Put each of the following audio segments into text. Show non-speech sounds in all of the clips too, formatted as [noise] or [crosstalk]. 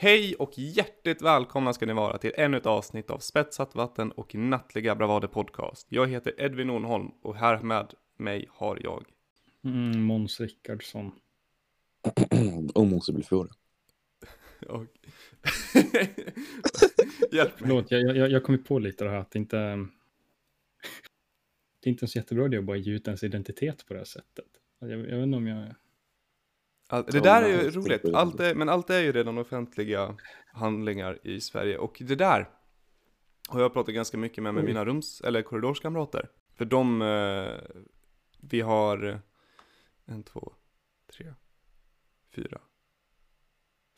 Hej och hjärtligt välkomna ska ni vara till ännu ett avsnitt av Spetsat vatten och nattliga bravader podcast. Jag heter Edvin Nornholm och här med mig har jag. Mm, Måns Rickardsson. [clears throat] och förlorad. [laughs] Och... [laughs] Hjälp mig. Förlåt, jag, jag, jag kom på lite det här att det inte... [laughs] Det är inte en så jättebra idé att bara ge ut ens identitet på det här sättet. Jag, jag vet inte om jag... All, det där är ju roligt, allt är, men allt är ju redan offentliga handlingar i Sverige och det där har jag pratat ganska mycket med, med mina rums eller korridorskamrater. För de, eh, vi har en, två, tre, fyra,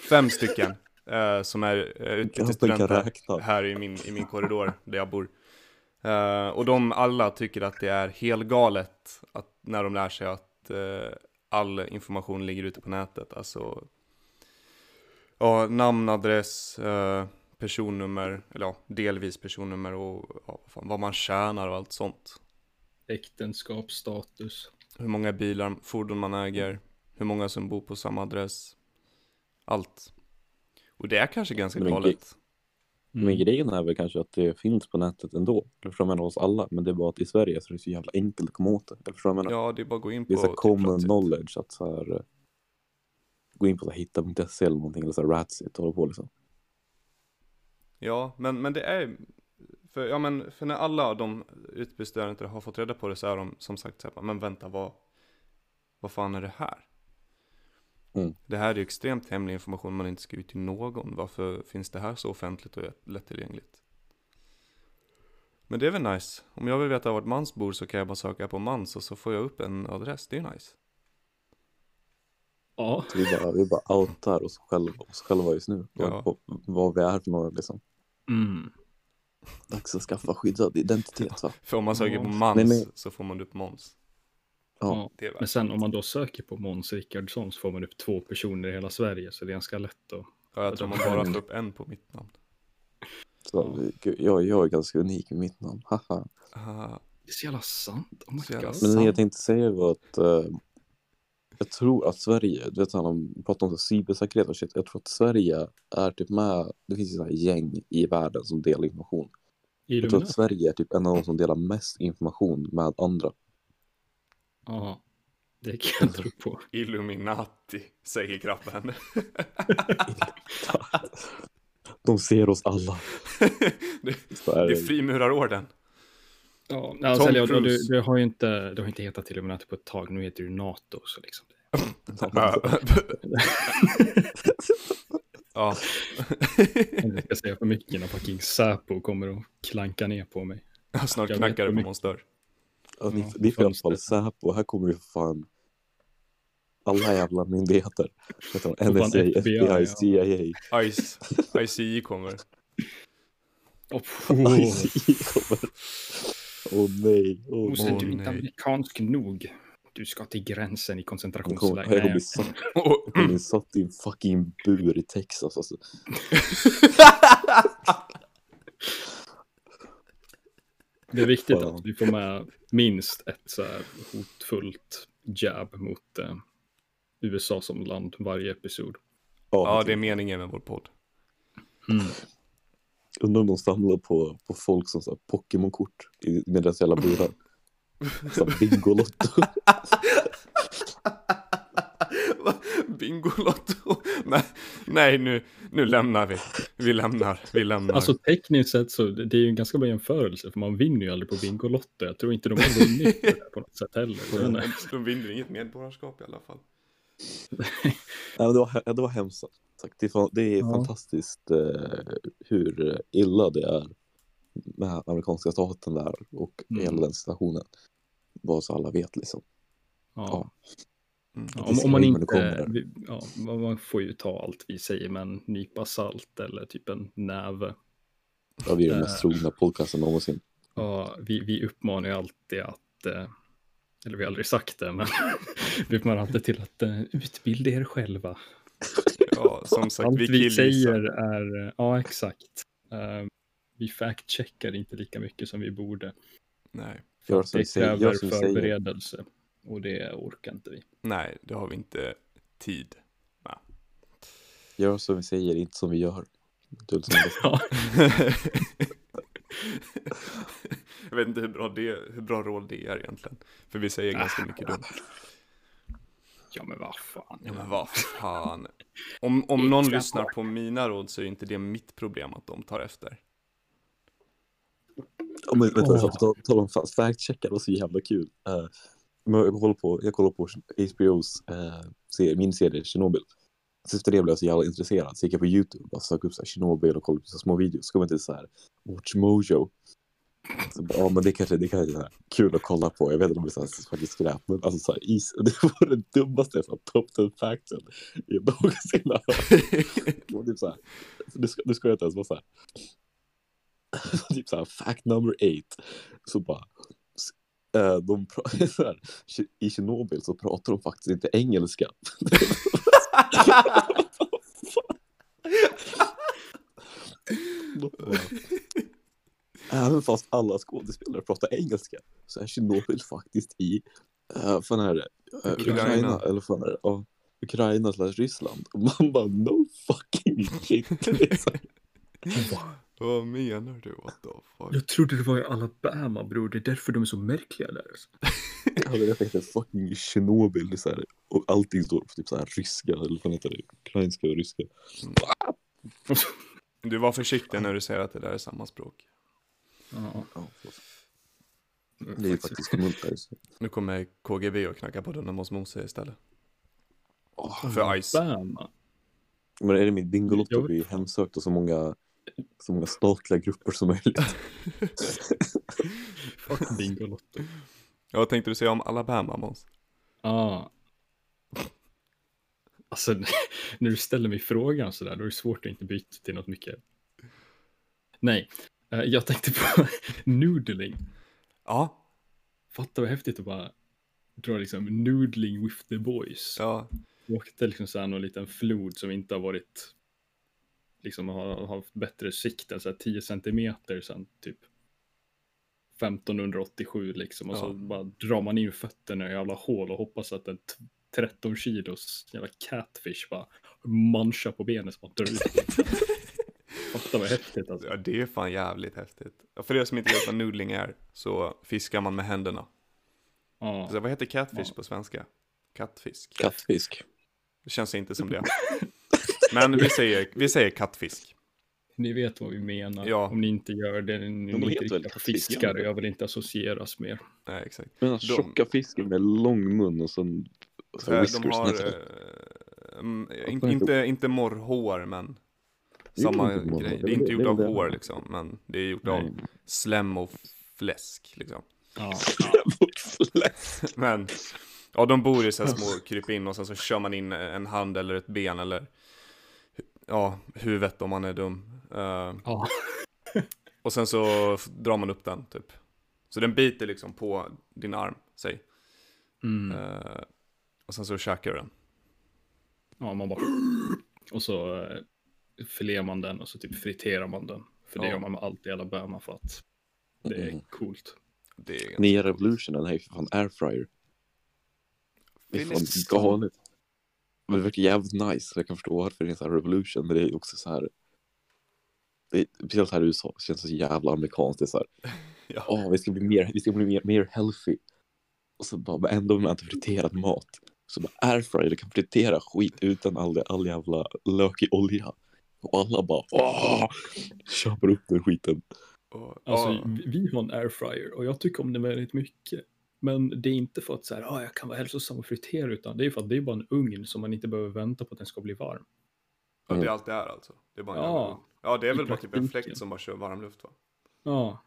fem stycken [laughs] eh, som är eh, utbytesstudenter här i min, i min korridor där jag bor. Uh, och de alla tycker att det är helgalet att, när de lär sig att uh, all information ligger ute på nätet. Alltså ja, namn, adress, uh, personnummer, eller ja, delvis personnummer och ja, fan, vad man tjänar och allt sånt. Äktenskapsstatus. Hur många bilar, fordon man äger, hur många som bor på samma adress. Allt. Och det är kanske ganska galet. Mm. Men grejen är väl kanske att det finns på nätet ändå. Jag förstår menar hos alla. Men det är bara att i Sverige så är det så jävla enkelt att komma åt det. Jag förstår menar. Ja, det är bara att gå in på... Det är så typ common knowledge att så här, eh, Gå in på så här, hitta.se eller någonting. Eller så här Ratsit och hålla på liksom. Ja, men, men det är... För, ja, men, för när alla de utbytesstudenter har fått reda på det så är de som sagt så här, men vänta vad... Vad fan är det här? Mm. Det här är ju extremt hemlig information man inte ska ut till någon. Varför finns det här så offentligt och lättillgängligt? Men det är väl nice. Om jag vill veta vart Mans bor så kan jag bara söka på Mans och så får jag upp en adress. Det är nice. Ja. Vi bara, vi bara outar oss själva, oss själva just nu. Ja. Vad, vad vi är för några liksom. Mm. Dags att skaffa skyddad identitet va? För om man söker på Mans Nej, nej. så får man upp Måns. Ja. Men sen om man då söker på Måns Rickardsson så får man upp två personer i hela Sverige. Så det är ganska lätt att... Ja, jag tror man bara får upp en på mitt namn. Så, jag, jag är ganska unik med mitt namn. Haha. Ah, Det är så jävla sant. Oh my Så jävla God. Men det jag tänkte säga var att eh, jag tror att Sverige, du vet han har pratat om så cybersäkerhet och shit. Jag tror att Sverige är typ med, det finns ju sådana gäng i världen som delar information. Jag tror att Sverige är typ en av de som delar mest information med andra. Ja. Det kan jag tro på. Illuminati, säger grabben. [laughs] De ser oss alla. [laughs] det, det är det. frimurarorden. Ja, alltså, Tom eller, ja, du, Cruise. du har ju inte, du har inte hetat Illuminati på ett tag. Nu heter du NATO. Så liksom. ja. Jag ska säga för mycket innan fucking Säpo kommer och klanka ner på mig. Snart Jag knackar det på Måns dörr. Ja, det, Ja, det är för i alla fall. Säpo. Här kommer ju fan alla jävla myndigheter. NSA, FBI, FBI, ja. CIA. Ice, ICI kommer. Oh, ICI [laughs] kommer. Åh nej. Åh, Mose, Åh, du inte nej. amerikansk nog. Du ska till gränsen i koncentrationsläger. jag kommer bli Nej, satt, jag bli satt i en fucking bur i Texas alltså. [laughs] [laughs] Det är viktigt att vi får med minst ett så här hotfullt jab mot eh, USA som land varje episod. ja, det är meningen med vår podd. Mm. Undrar om de samlar på, på folk som så Pokémon-kort med deras jävla burar. [laughs] Så Bingolotto. [laughs] Bingolotto? Nej, nej nu, nu lämnar vi. Vi lämnar, vi lämnar. Alltså tekniskt sett så det är ju en ganska bra jämförelse för man vinner ju aldrig på Bingolotto. Jag tror inte de har vunnit på det på något sätt heller. [laughs] Inte. De vinner inget medborgarskap i alla fall. [laughs] Nej, men det, var, det var hemskt. Tack. Det är, det är Ja. fantastiskt eh, hur illa det är med amerikanska staten där och Mm. hela den situationen. Bara så alla vet liksom. Ja. Mm. Ja, om, om man inte, ja, man får ju ta allt vi säger med en nypa salt eller typ en näve. Ja, vi är den Eh. mest trogna podcasten någonsin. Ja, vi, vi uppmanar ju alltid att, eh, eller vi har aldrig sagt det, men [laughs] vi uppmanar alltid till att eh, utbilda er själva. Ja, som sagt, Allt vi vi, säger är, eh, ja exakt. Eh, vi fact-checkar inte lika mycket som vi borde. Nej, För det kräver vi säger. Och det orkar inte vi. nej, det har vi inte tid. Gör som vi säger, inte som vi gör. Ja. jag vet inte hur bra, det, hur bra råd det är egentligen. För vi säger ganska mycket dumt. ja, men vad fan. Ja, men vad fan. Om, om någon lyssnar på mina råd så är inte det mitt problem att de tar efter. Ja, men vänta, oh. på tal- om fast fact-checkar, det var så jävla kul. Uh, jag kollar på, jag kollar på HBOs uh, eh, serie, min serie Chernobyl. Så efter det blev jag så jävla intresserad, så gick jag på YouTube och sökte upp så här, Chernobyl och kollade på så små videos. Så kom jag till så här, Watch Mojo. Så bara, ja, men det kanske det kanske är så här, kul att kolla på. Jag vet inte om det är så faktiskt skräp, men alltså så här, is, [laughs] det var det dummaste så här, top 10 facten jag någonsin har hört. Det var typ så här, det ska, ska jag inte ens vara så här. [laughs] typ så här, fact number eight. Så bara, de pra- [laughs] så här, i Tjernobyl så pratar de faktiskt inte engelska. De [laughs] Även fast alla skådespelare pratar engelska så är Tjernobyl faktiskt i, uh, fan är det, Eh, Ukraina. Ukraina. eller fan är det, ja, Ukraina slash Ryssland. Och man bara no fucking shit. [laughs] Vad menar du? What the fuck? Jag trodde det var i Alabama, bror. Det är därför de är så märkliga där. Alltså. [laughs] Ja, det är faktiskt fucking Tjernobyl. det är Så här, och allting står på typ så här ryska, eller vad heter det? Ukrainska och ryska. Du var försiktig när du säger att det där är samma språk. Ja, Ja, det är ju faktiskt Så. Nu kommer KGB och knacka på dörren hos Mose istället. Åh, För Ice. Men är det min Bingolotto Jag- blir hemsökt av så många, så många statliga grupper som möjligt. [laughs] Fuck Bingolotto. Ja, vad tänkte du säga om Alabama, Måns? Ja. Alltså, [laughs] när du ställer mig frågan sådär, då är det svårt att inte byta till något mycket. Nej, eh, jag tänkte på [laughs] noodling. Ja, Fatta vad häftigt att bara dra liksom noodling with the boys. ja, åkte liksom så här någon liten flod som inte har varit liksom har, haft bättre sikt än så här 10 centimeter sen typ 1587 liksom och så Ja. bara drar man in fötterna i alla hål och hoppas att en t- 13 kilos jävla catfish bara manchar på benet som man drar ut. [laughs] Fatta vad häftigt alltså. ja, det är fan jävligt häftigt. För er som inte vet vad noodling är, så fiskar man med händerna. Ja. Så vad heter catfish Ja. på svenska? Kattfisk. Kattfisk. Det känns inte som det. [laughs] Men vi säger, vi säger kattfisk. Ni vet vad vi menar. Ja. Om ni inte gör det, ni De inte väl ja. Jag vill inte associeras mer. Nej, exakt. Men den De- tjocka fisken med lång mun och sen och så För de har, Vad in, inte, inte morrhår, men Det är samma grej. det är inte gjort av det. hår liksom, men det är gjort av slem och fläsk liksom. Ja. Fläsk. [laughs] Men, ja de bor i så här små krypin och sen så kör man in en hand eller ett ben eller ja, huvudet om man är dum. Eh, Ja. [laughs] och sen så drar man upp den typ. Så den biter liksom på din arm, säg. Mm. Eh, och sen så käkar du den. Ja, man bara... Och så eh, filerar man den och så typ friterar man den. För det Ja. gör man med allt i Alabama för att det är Mm. coolt. Det är ganska Nya revolutionen är ju för fan airfryer. Det är fan galet. Men det verkar jävligt nice. Jag kan förstå varför det är en sån här revolution. Men det är också så här. Det är, speciellt här i USA. Det känns så jävla amerikanskt. Det är så här. [laughs] Ja. Åh, vi ska bli mer, vi ska bli mer, mer healthy. Och så bara, men ändå vill man inte friterad mat. Så bara airfryer, du kan fritera skit utan all, all jävla lökig olja. Och alla bara, åh! Köper upp den skiten. Alltså, ja, vi- vi har en airfryer och jag tycker om den väldigt mycket. Men det är inte för att så här, ah, jag kan vara hälsosam och fritera, utan det är för att det är bara en ugn som man inte behöver vänta på att den ska bli varm. ja, det är allt det är alltså. Det är bara en Ja. Ja, det är väl bara typ en fläkt som bara kör varmluft va? Ja,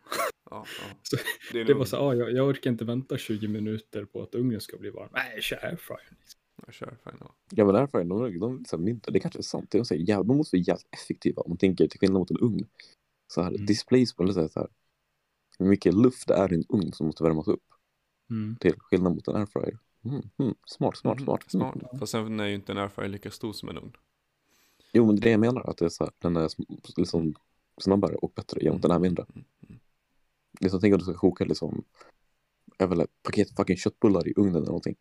Ja, ja. [laughs] Så Det är det var så ah, jag, jag orkar inte vänta 20 minuter på att ugnen ska bli varm. Nej, kör airfryer. Liksom. Jag kör, fine, ja. Ja men airfryer, de, de, de, mindre. Det kanske är sant. Det är så här, jävla, de måste vara jävligt effektiva om man tänker till skillnad mot en ugn. Så här, Mm. displaceable, det är så här. Hur mycket luft det är i en ugn som måste värmas upp Mm. till skillnad mot en airfryer. Mm, mm, smart, smart, Mhm, smart. smart. Mm. Fast sen är ju inte en airfryer lika stor som en ugn. Jo men det är det jag menar, att det är så här, den är liksom snabbare och bättre jämfört den är mindre. Mm, mm. Liksom tänk om du ska koka liksom, väl ett paket fucking köttbullar i ugnen eller någonting.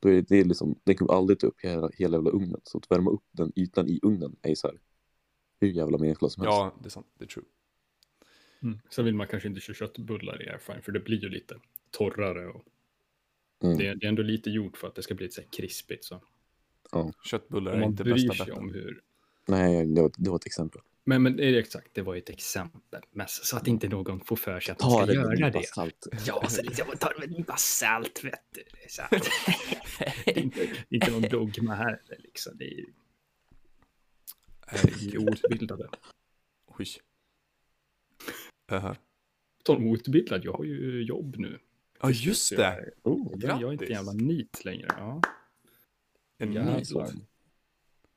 Då Då är det, det är liksom, den kommer aldrig ta upp hela, hela jävla ugnen. Så att värma upp den ytan i ugnen är ju så här hur jävla meningslöst som helst. Ja, det är sant. Det är true. Mm. Sen vill man kanske inte köra köttbullar i airfryer för det blir ju lite torrare och Mm. det, är, det är ändå lite gjort för att det ska bli lite så här krispigt. Så. Köttbullar Om är man inte bästa sig betten. om hur... Nej, det var, det var ett exempel. Men, men det är exakt, det var ju ett exempel. Men så så att inte någon får för sig att de Ta ska det göra det. salt. Ja, så jag tar med en nypa salt, vet du. Det är, så här. det [laughs] är inte, det är inte någon dogma här. Liksom. Det är ju vi är outbildade. Oj. Uh, Tal om outbildad, jag har ju jobb nu. Ja, just det. är- Oh, Jag, jag är inte Grattis. jävla nit längre. Ja. En. Jävlar.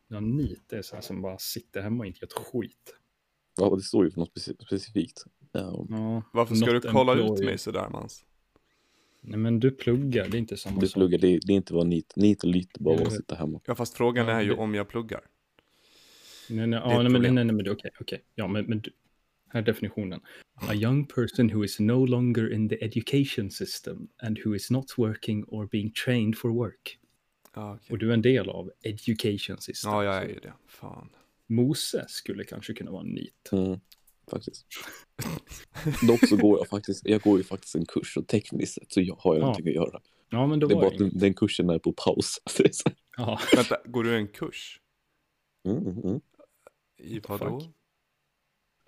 Ja, nit är så här som bara sitter hemma och inte gör ett skit. ja, det står ju för något speci- specifikt. Ja, Ja, Varför ska du kolla ut employee. mig sådär Mans? Nej, men du pluggar, det är inte samma du sak. pluggar, det, det är inte vad nit, nit och lite bara att sitta hemma. Ja, fast frågan Ja, är ju det- om jag pluggar. Nej, nej, är ja, nej, men, nej, nej, nej, men okej, okej. Ja, men, men du, här är definitionen. A young person who is no longer in the education system and who is not working or being trained for work. Ja, okej. Och du är en del av education system. ja jag är ju det. Fan. Mose skulle kanske kunna vara en nit. Mm, faktiskt. Dock så går jag faktiskt, jag går ju faktiskt en kurs och tekniskt sett så jag har jag Ja. någonting att göra. Ja, men då Det är var bara det att den, kursen är på paus. [laughs] Vänta, går du en kurs? Mm, mm, mm. I What the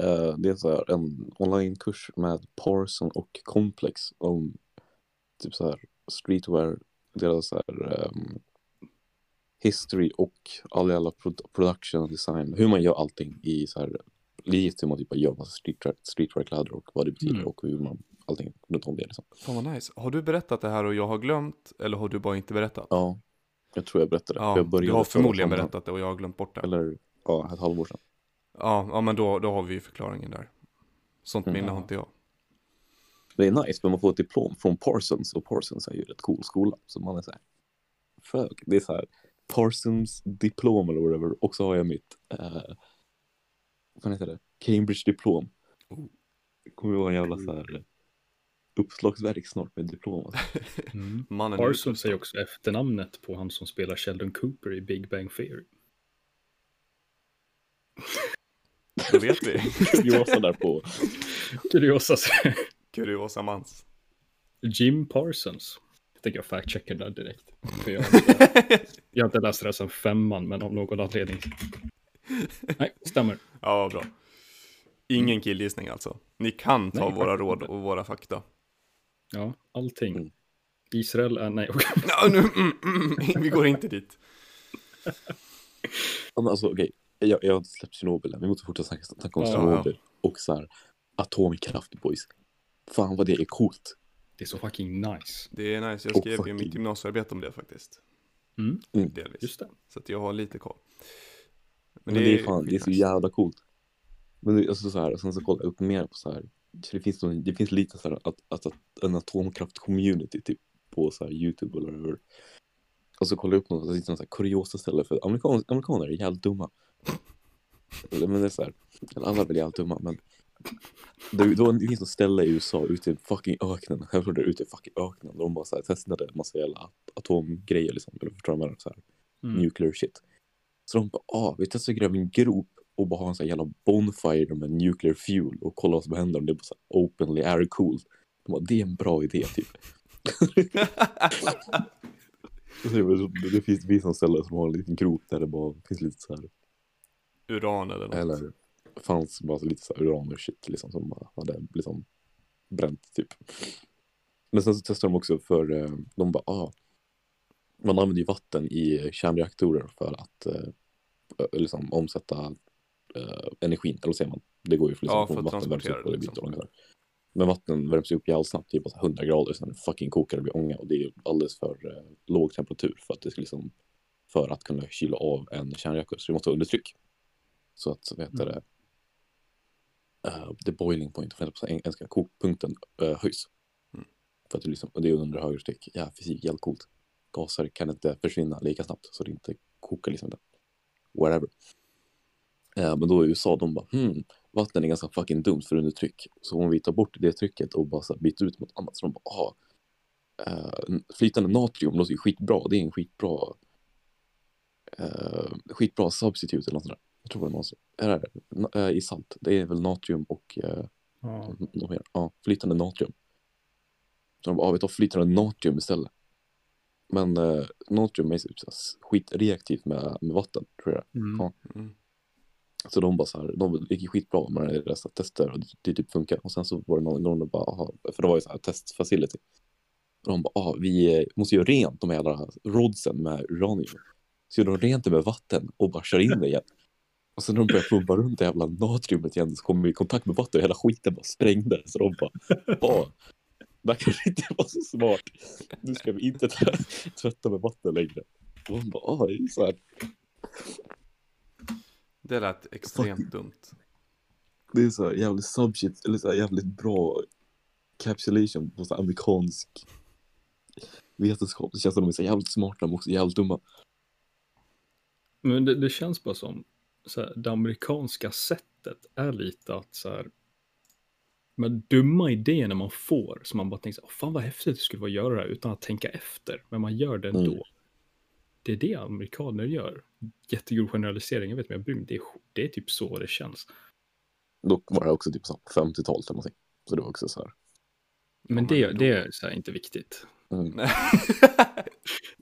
Eh, det är så här en onlinekurs med Parson och Complex om typ så här streetwear, deras så här ehm, history och all jävla pro- production design. Hur man gör allting i så här lite hur man typ gör massa streetwear, streetwear-kläder och vad det betyder Mm. och hur man allting runt om det liksom. Fan vad nice. Har du berättat det här och jag har glömt? Eller har du bara inte berättat? Ja, jag tror jag berättade. Ja, jag du har förmodligen berättat det och jag har glömt bort det. Eller ja, ett halvår sedan. Ja, ja men då, då har vi ju förklaringen där. Sånt Mm. minne har inte jag. Det är nice, men man får ett diplom från Parsons och Parsons är ju rätt cool skola. Så man är så här, fuck, det är så här Parsons diplom eller whatever. Och så har jag mitt, eh, vad heter det, Cambridge diplom. Oh. Det kommer ju vara en jävla så här eh, uppslagsverk snart med diplom. Alltså. [laughs] mm. Parsons är också efternamnet på han som spelar Sheldon Cooper i Big Bang Theory. Det vet vi. Kuriosa där på, Kuriosa. Kuriosa Mans. Jim Parsons. Jag tänker jag fact-checkar där direkt. För jag, har [laughs] inte, jag har inte läst det sedan femman, men av någon anledning. Nej, stämmer. Ja, bra. Ingen killgissning alltså. Ni kan ta Nej, våra råd och våra fakta. Ja, allting. Mm. Israel är, nej, okej. Ja, nu, mm, mm, vi går inte dit. Ja, men alltså okej, jag, jag har inte släppt Tjernobyl än. Vi måste fortsätta snacka, snacka om Ja, Tjernobyl. Och så här, atomkraft boys. Fan vad det är coolt. det är så fucking nice. Det är nice, jag skrev ju fucking- mitt gymnasiearbete om det faktiskt. Mm, Mm. Delvis. just det. Så att jag har lite koll. Men, det, är fan, det är så jävla coolt. Men det, alltså så här, sen så kollar jag upp mer på så här. Så det finns, någon, det finns lite så här att, att, att en atomkraft-community typ på så här YouTube eller whatever. Och så kollar jag upp något, det finns någon så här kuriosa ställe för amerikan, amerikaner är jävligt dumma. Men det är så här, eller alla är väl jävligt dumma men det, då, det finns något ställe i USA ute i fucking öknen, självklart där ute i fucking öknen, de bara så här, testade en massa jävla at- atomgrejer liksom, eller förstår du jag? Så här Mm. nuclear shit. Så de bara, ah, vi testar att gräva en grop och bara ha en sån här jävla bonfire med nuclear fuel och kolla vad som händer om det är bara så här openly air cooled. De bara, det är en bra idé typ. [laughs] [laughs] Det, det finns, det finns någon ställe som har en liten grop där det bara finns lite så här, Uran eller något. eller fanns bara lite så här uran och shit liksom som bara hade liksom bränt typ. Men sen så testade de också för, eh, de bara, ah, man använder ju vatten i kärnreaktorer för att eh, liksom omsätta eh, energin, eller vad säger man? Det går ju för, liksom, Ja, för att vatten värms upp och det, blir liksom. Men vatten värms upp jävligt snabbt, typ 100 grader, sen fucking kokar det blir ånga och det är alldeles för eh, låg temperatur för att det ska liksom, för att kunna kyla av en kärnreaktor, så det måste vara under tryck. Så att, heter Mm. det, uh, the boiling point, engelska, kokpunkten uh, höjs. Mm. För att det, liksom, och det är under högre tryck. Ja, fysik, jävligt coolt. Gaser kan inte försvinna lika snabbt så det inte kokar liksom. Där. Whatever. Eh, men då i USA, de bara, hmm, vatten är ganska fucking dumt för under tryck. Så om vi tar bort det trycket och bara så här byter ut mot annat, så de bara, ah, uh, flytande natrium låter ju skitbra. Det är en skitbra uh, skitbra substitut eller något sånt där. Jag tror det är någonsin. Är det, uh, I salt. Det är väl natrium och uh, Ja. något mer. Ja, flytande natrium. Så de bara, ah, vi tar flytande natrium istället. Men uh, natrium är typ skitreaktivt med, med vatten, tror jag. Mm. Ja. Mm. Så de bara så här, de gick skitbra med deras tester och det, typ funkar. Och sen så var det någon gång de bara, aha, för det var ju så här testfacility. Och de bara, ah, vi eh, måste göra rent de här jävla rodsen med uranium. Så gjorde de rent det med vatten och bara kör in det igen. Och sen när de började pumpa runt det jävla natriumet igen så kom vi i kontakt med vatten och hela skiten bara sprängde. Så de bara, det här kanske inte var så smart. Nu ska vi inte tv- tvätta med vatten längre. Och de bara, ah, det är så här. Det lät extremt dumt. Det är så här jävligt subshit, eller så här jävligt bra capsulation på så amerikansk vetenskap. Det känns som de är så jävligt smarta men också jävligt dumma. Men det, det känns bara som så här, det amerikanska sättet är lite att så här, med dumma idéerna man får, så man bara tänker så här, "Åh, fan vad häftigt det skulle vara att göra det här utan att tänka efter, men man gör det ändå. Mm. Det är det amerikaner gör. Jättegrov generalisering, jag vet men jag bryr mig, det är, det är typ så det känns. Dock var det också typ så här 50-talet eller någonting. Så det var också så här. Men det, men då- det är så här inte viktigt. Mm. [laughs]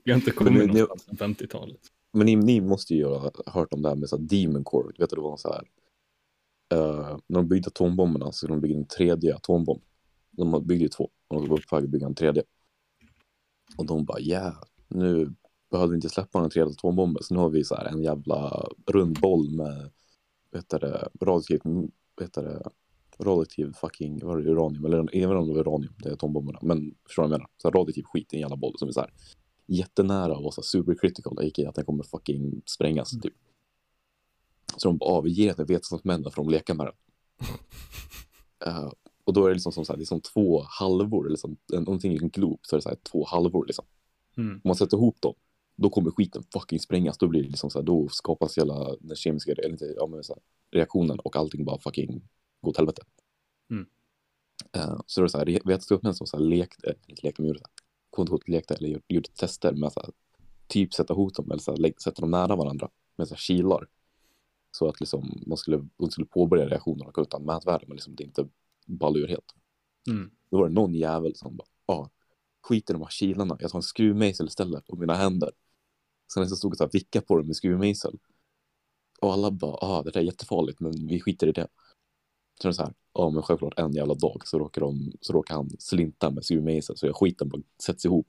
Vi har inte kommit Men någonstans sedan 50-talet. Men ni, ni måste ju ha hört om det här med så här Demon Core. Vet det var så här. Uh, när de byggde atombomberna så skulle de bygga en tredje atombomb. De byggde ju två och de var på väg att bygga en tredje. Och de bara, ja, yeah, nu behöver vi inte släppa den tredje atombomben så nu har vi så här en jävla rund boll med, Vad heter det, radioaktivt, vad heter det, radioaktiv fucking, vad är det, uranium, eller jag vet inte om det var uranium, det är atombomberna, men förstår du vad jag menar? Så här radioaktiv skit i en jävla boll som är så här jättenära och så här supercritical, a.k.a. att den kommer fucking sprängas typ. Så de bara, ah, vi ger den vetenskapsmännen för att de leker med den. [laughs] Eh, och då är det liksom som så här, det är som två halvor, eller som, en- någonting i en glob, så är det så här två halvor liksom. Mm. Om man sätter ihop dem, då kommer skiten fucking sprängas. Då blir det liksom så här, då skapas hela den kemiska eller inte, ja, men så här, reaktionen och allting bara fucking går åt helvete. Mm. Eh, så det är så här, vetenskapsmän som så här lekte, inte lekte, men gjorde så lekte eller gjorde, gjorde tester med så här, typ sätta ihop dem eller så här, sätta dem nära varandra med så här kilar. Så att liksom man skulle, skulle påbörja reaktionen och utan mätvärde men liksom det inte ballar ur helt. Mm. Då var det någon jävel som bara, ja, skit i de här kilarna, jag tar en skruvmejsel istället på mina händer. Sen så stod jag så här vicka på dem med skruvmejsel. Och alla bara, ah, det där är jättefarligt, men vi skiter i det. Så är det så här, ja men självklart en jävla dag så råkar, de, så råkar han slinta med skruvmejsel så jag skiten bara sätts ihop.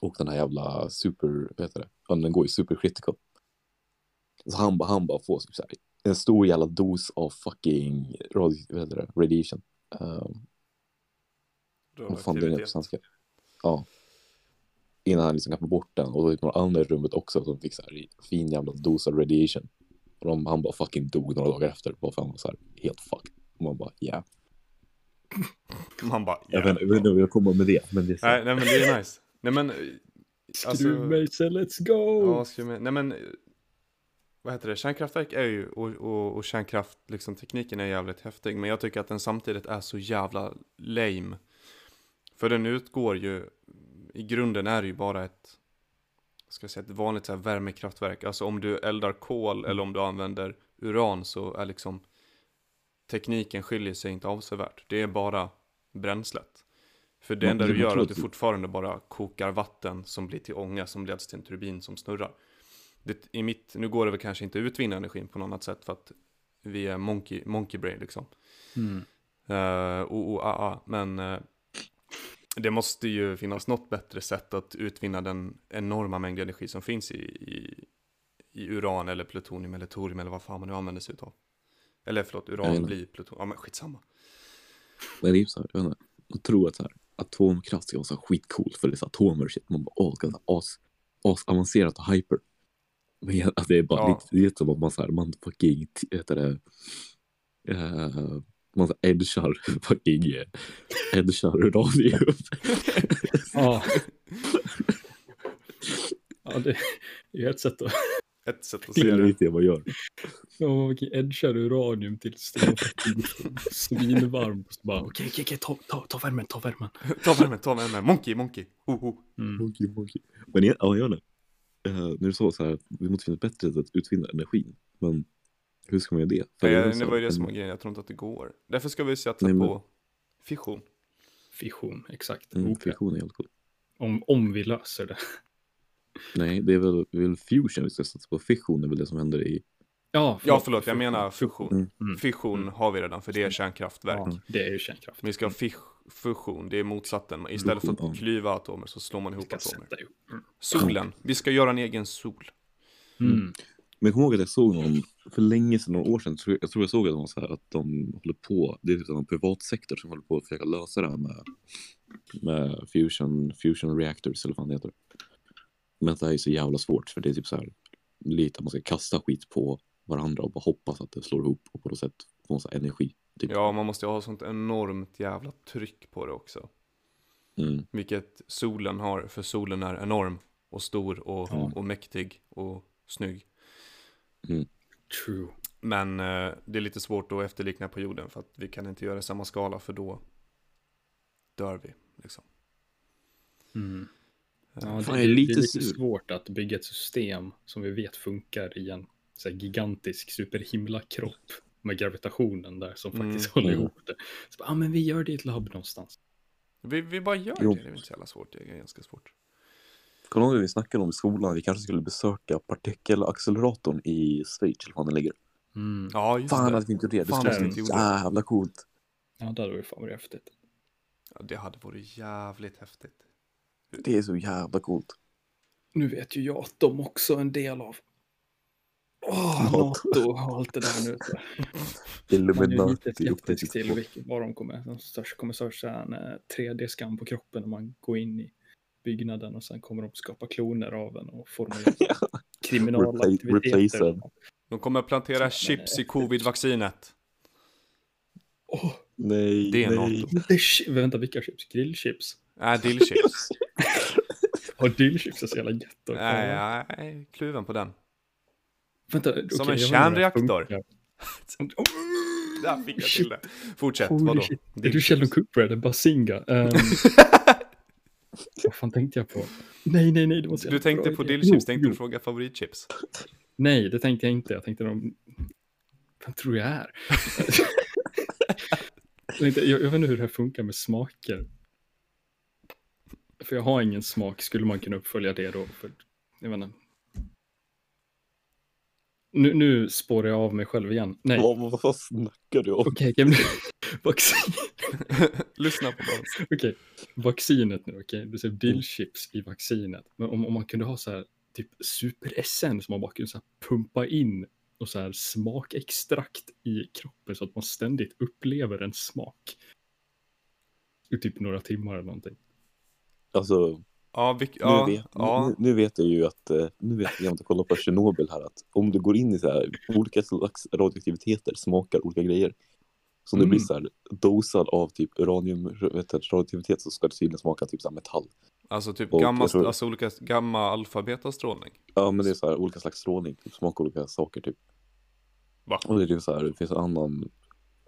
Och den här jävla super, vad heter det, ja, den går ju super critical. Så han bara, han bara får typ så här, en stor jävla dos av fucking det, radiation. Um, vad fan det är på svenska? Ja. Innan han liksom kan få bort den och då är det några andra i rummet också som fick så här fin jävla dos av radiation. Och de, han bara fucking dog några dagar efter. Bara för han var så här helt fucked. Och man bara yeah. [laughs] Man bara, vet, jag vet inte hur jag kommer med det. Men det är så. Nej, nej men det är nice. Nej men, alltså, Skruvmejsel, let's go! ja, skruv med. Nej men, vad heter det, kärnkraftverk är ju, och, och, och kärnkraft, liksom tekniken är jävligt häftig. Men jag tycker att den samtidigt är så jävla lame. För den utgår ju, i grunden är det ju bara ett, ska jag säga, ett vanligt så här värmekraftverk. Alltså om du eldar kol eller om du använder uran så är liksom tekniken skiljer sig inte avsevärt. Det är bara bränslet. För det enda du gör är att du fortfarande bara kokar vatten som blir till ånga som leds till en turbin som snurrar. Det, i mitt, nu går det väl kanske inte att utvinna energin på något annat sätt för att vi är monkey, monkey brain liksom. Mm. Uh, o, o, a, a. Men eh, det måste ju finnas något bättre sätt att utvinna den enorma mängd energi som finns i, i, i uran eller plutonium eller torium eller vad fan man nu använder sig utav. Eller förlåt, uran blir plutonium. Ja men skitsamma. Men det är ju så här, jag vet inte. Jag tror att så här, atomkraft ska vara så skitcoolt för det är så atomer och shit. Man bara, åh, det är as, as avancerat och hyper. Men alltså, det är bara Ja. lite, det är som att man så här, man fucking, heter det, uh, man så edgar [laughs] fucking, eh, edgar uranium. [laughs] Ja. ja, det är ju ett sätt att Ett sätt att Det se är det. lite det man gör. Ja, vilken edgar uranium till sten. [laughs] Svinvarm. Så bara, Okej, okej, okej, ta, ta, ta värmen, ta värmen. Ta värmen, ta värmen. Monkey, monkey. Oh, oh. Mm. Monkey, monkey. Men jag, ja, jag vet inte. Eh, när du sa så här, vi måste finna ett bättre sätt att utvinna energin. Men hur ska man göra det? För Nej, det var ju det som var grejen, jag tror inte att det går. Därför ska vi satsa Nej, men- på fission. Fission, exakt. Mm, Ok. fission är helt cool. Om, om vi löser det. [laughs] Nej, det är väl, väl fusion vi ska satsa på. Fission är väl det som händer i... Ja, Ja, förlåt, jag menar fusion. Mm. Mm. Fission har vi redan, för det är kärnkraftverk. Ja, det är ju kärnkraft. Vi ska ha fisch- fusion, det är motsatsen. Istället för att ja. klyva atomer så slår man ihop atomer. sätta ihop. Mm. Solen, vi ska göra en egen sol. Mm. Men jag kommer ihåg att jag såg någon, för länge sedan, några år sedan, jag, tror jag såg att de var så här att de håller på, det är typ en privatsektor som håller på att försöka lösa det här med, med fusion, fusion reactors eller vad fan det heter. Men att det här är så jävla svårt för det är typ så här lite att man ska kasta skit på varandra och bara hoppas att det slår ihop och på något sätt få en sån här energi. Typ. Ja, man måste ju ha sånt enormt jävla tryck på det också. Mm. Vilket solen har, för solen är enorm och stor och, Ja. och mäktig och snygg. True. Men eh, det är lite svårt att efterlikna på jorden för att vi kan inte göra det i samma skala för då dör vi. Liksom. Mm. Ja, Eh, det, Fan, det, är det lite är lite svårt att bygga ett system som vi vet funkar i en så här, gigantisk superhimlakropp med gravitationen där som Mm. faktiskt [laughs] håller Mm. ihop det. Så, ah, men vi gör det i ett labb någonstans. vi, vi bara gör Jo. det, det är inte så jävla svårt, det är ganska svårt. Kommer du ihåg vi snackade om i skolan? Vi kanske skulle besöka partikelacceleratorn i Schweiz eller var den ligger. Mm. Ja, just Fan det. att vi inte gjorde det. Det skulle det. jävla coolt. Ja, det hade varit fan varit häftigt. Ja, det hade varit jävligt häftigt. Det är så jävla coolt. Nu vet ju jag att de också är en del av Åh, NATO. NATO och allt det där nu. [laughs] Man är lite Illuminati skeptisk till 32. vilket, vad de kommer, de kommer största en eh, 3D-skam på kroppen när man går in i byggnaden och sen kommer de skapa kloner av en och formulera [laughs] kriminella Repla- replace aktiviteter. en. De kommer plantera Men, chips i covid-vaccinet. Åh, Nej, Det är nej. Chi- vänta, vilka chips? Grillchips? Nej, äh, dillchips. [laughs] Ja, dillchips är så jävla gött. Nej, nej, kluven på den. Vänta, Som okej, en jag kärnreaktor. [laughs] Där fick jag till det. Fortsätt, Holy vadå? shit. Är du Sheldon Cooper eller Bazinga? Um, [laughs] vad fan tänkte jag på? Nej, nej, nej. Det var så Du tänkte på dillchips, tänkte jo. du fråga favoritchips? Nej, det tänkte jag inte. Jag tänkte de... Vem tror jag är? [laughs] jag, tänkte, jag, jag vet inte hur det här funkar med smaker. För jag har ingen smak. Skulle man kunna uppfölja det då? För, jag vet inte. Nu, nu spårar jag av mig själv igen. Nej, Vad, vad, snackar du om? okej. Okay. [laughs] Vaccin. [laughs] Lyssna på Bons. Okej, vaccinet nu, okej? Du säger dillchips i vaccinet. Men om, om man kunde ha så här typ super-SN som man bara kunde så här pumpa in och så här smakextrakt i kroppen så att man ständigt upplever en smak. I typ några timmar eller någonting. Alltså, Ja, nu, ja, vet, ja. nu, nu vet jag ju att, eh, nu vet jag inte kolla på Tjernobyl här, att om du går in i så här olika slags radioaktiviteter, smakar olika grejer. Så Mm. blir så här dosad av typ uranium, vet du, radioaktivitet så ska det tydligen smaka typ så här metall. Alltså typ gamma, tror- alltså olika gamma alfabetastrålning. Ja, men det är så här olika slags strålning, typ smaka olika saker typ. Va? Och det är typ så här, det finns en annan,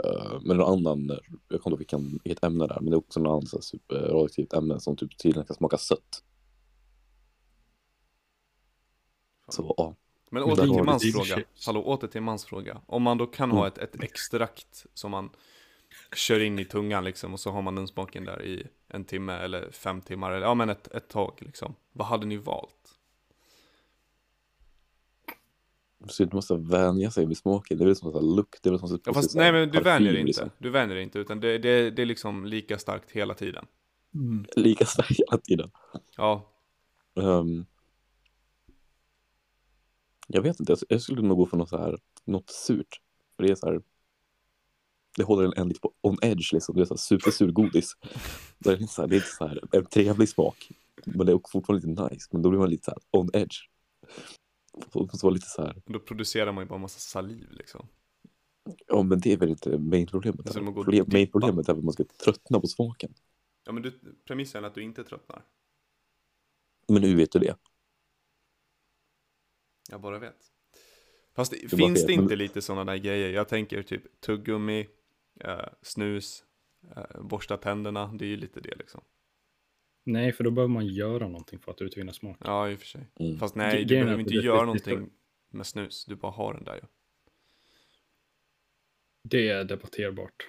uh, men en annan, jag kommer inte ihåg vilket ämne det är, men det är också en annan så här, super radioaktivt ämne som typ tydligen kan smaka sött. Så ja, Men åter till har du Mans dillchips. fråga. Hallå, åter till Mans fråga. Om man då kan Mm. ha ett, ett extrakt som man kör in i tungan liksom och så har man den smaken där i en timme eller fem timmar eller ja men ett, ett tag liksom. Vad hade ni valt? så du måste vänja sig vid smaken, det är väl som en här lukt, det är väl som Ja, fast, nej men du vänjer dig inte. liksom. Du vänjer dig inte utan det, det, det är liksom lika starkt hela tiden. Mm. Lika starkt hela tiden. Ja, Ehm, jag vet inte, jag, skulle nog gå för något så här, något surt. För det är så här, det håller en, en lite på on edge liksom, det är så här supersur godis. Det är, inte så här, det är inte så här en trevlig smak, men det är fortfarande lite nice, men då blir man lite så här on edge. Det måste vara lite så här, då producerar man ju bara massa saliv liksom. ja men det är väl inte main problemet. Och Problem, main problemet är att man ska tröttna på smaken. Ja men du, premissen är att du inte tröttnar. Men hur vet du det? Jag bara vet. Fast det, finns vet, det inte men... lite sådana där grejer? Jag tänker typ tuggummi, eh, snus, eh, borsta tänderna, det är ju lite det liksom. Nej, för då behöver man göra någonting för att utvinna smak. Ja, i och för sig. Mm. Fast nej, du behöver inte göra någonting med snus, du bara har den där ju. Ja. Det är debatterbart.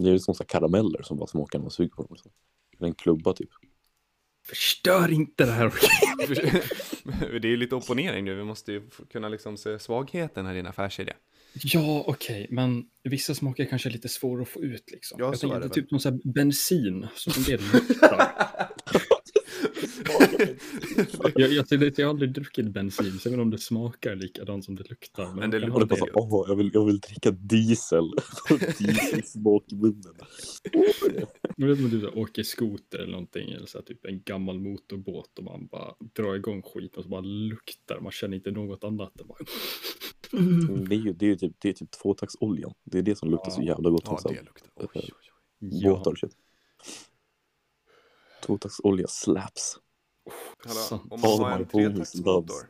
Det är som så karameller som bara smakar när man suger på dem. Liksom. En klubba typ. Förstör inte det här. [laughs] det är ju lite opponering nu, vi måste ju kunna liksom se svagheten här i din affärsidé. Ja, okej, okay. men vissa smaker kanske är lite svåra att få ut liksom. Ja, jag tänker det typ någon sån här bensin som en del luktar. Jag, jag, jag, jag har aldrig druckit bensin, så jag vet inte om det smakar likadant som det luktar. Men, men det luktar bara så, åh, jag vill, jag vill dricka diesel. [laughs] Dieselsmak i munnen. Jag vet inte om du åker skoter eller någonting, eller så här, typ en gammal motorbåt och man bara drar igång skiten och så bara luktar, man känner inte något annat. Det, bara... Mm, det är ju, det är typ, det är typ tvåtaktsoljan. Det är det som luktar ja. så jävla gott. Ja, det luktar. Oj, oj, oj. Båtar och shit. Tvåtaktsolja slaps. Hallå, om man har en tretaktsmotor.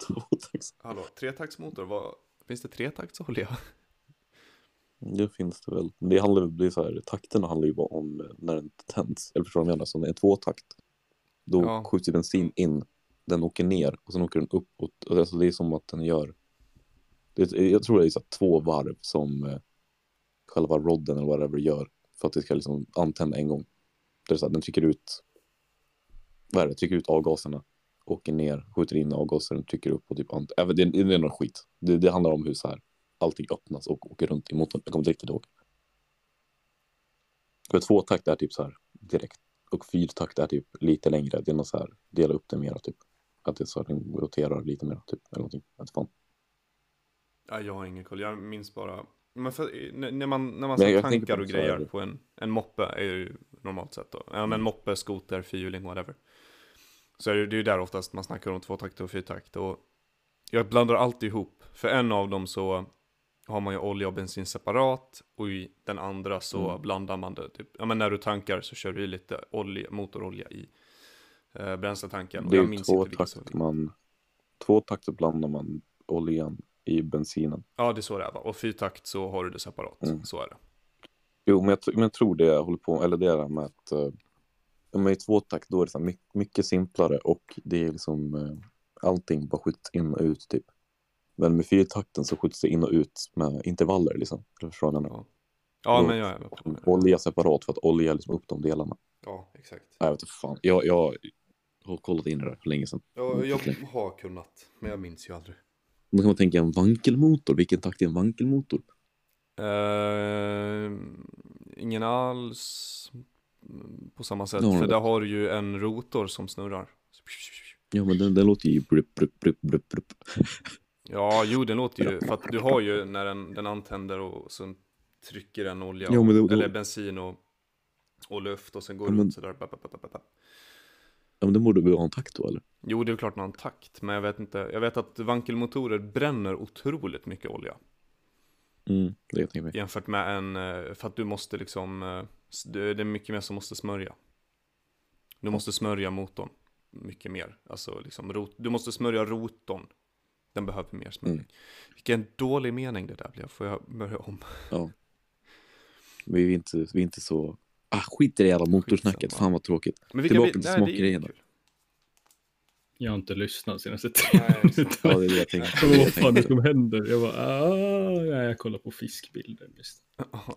Hallå, tretaktsmotor, vad, finns det tretaktsolja? Det finns det väl. Det handlar, det så här, takterna handlar ju bara om när den tänds. Eller förstår du vad jag menar? Så när det är tvåtakt, då ja. skjuts bensin in, den åker ner och sen åker den uppåt. Alltså det är som att den gör, det, jag tror det är så två varv som eh, själva rodden eller whatever gör för att det ska liksom antända en gång. Det är så här, den trycker ut vad är det, trycker ut avgaserna, åker ner, skjuter in avgaser, trycker upp och typ ant- äh, det, det är någon skit. Det, det handlar om hur så här allting öppnas och åker runt i motorn. Jag kommer riktigt ihåg. För tvåtakt är typ så här direkt och fyrtakt är typ lite längre. Det är något så här, dela upp det mer typ. Att det så här, roterar lite mer typ, eller någonting. Inte fan. Ja, jag har ingen koll, jag minns bara men för, när man, när man ser tankar och grejer på en, en moppe är ju normalt sett då. Ja, men mm. moppe, skoter, fyrhjuling, whatever. Så är det, det är ju där oftast man snackar om tvåtakt och fyrtakt. Och jag blandar alltid ihop. För en av dem så har man ju olja och bensin separat. Och i den andra så mm. blandar man det. Typ, ja men när du tankar så kör du lite olja, motorolja i eh, bränsletanken. Det är ju tvåtakt man, tvåtakt så blandar man oljan i bensinen. Ja, det är så det är va? Och fyrtakt så har du det separat. Mm. Så är det. Jo, men jag, men jag tror det jag håller på eller det är med att uh, med tvåtakt då är det så mycket, mycket simplare och det är liksom uh, allting bara skjuts in och ut typ. Men med fyrtakten så skjuts det in och ut med intervaller liksom. Förstår du? Ja, ja men jag är med på det. Olja separat för att olja liksom upp de delarna. Ja, exakt. Jag vet inte fan. Jag, jag har kollat in det där för länge sedan. Ja, jag har kunnat, men jag minns ju aldrig. Då kan man tänka en vankelmotor. Vilken takt är en vankelmotor? Uh, ingen alls på samma sätt. Ja, för där har du ju en rotor som snurrar. Ja, men den, den låter ju brup, brup, brup, brup, brup. Ja, jo, den låter ju, för att du har ju när den, den antänder och så trycker den olja, ja, då, eller bensin och, och luft och sen går ja, men... runt sådär. Ja, men det borde väl ha en takt då eller? Jo, det är klart man har en takt, men jag vet inte. Jag vet att vankelmotorer bränner otroligt mycket olja. Mm. Jämfört med en, eh, för att du måste liksom, eh, det är mycket mer som måste smörja. Du måste smörja motorn mycket mer. Alltså liksom, du måste smörja rotorn. Den behöver mer smörjning. Mm. Vilken dålig mening det där blev, får jag börja om? Ja. Vi är inte, vi är inte så Ah, skit i det jävla motorsnacket, fan vad tråkigt. Men Tillbaka till smakgrejerna. Jag har inte lyssnat senaste. Ja, det är jag tänkte. vad fan det som händer? Jag bara, ah, ja, jag kollar på fiskbilder mest.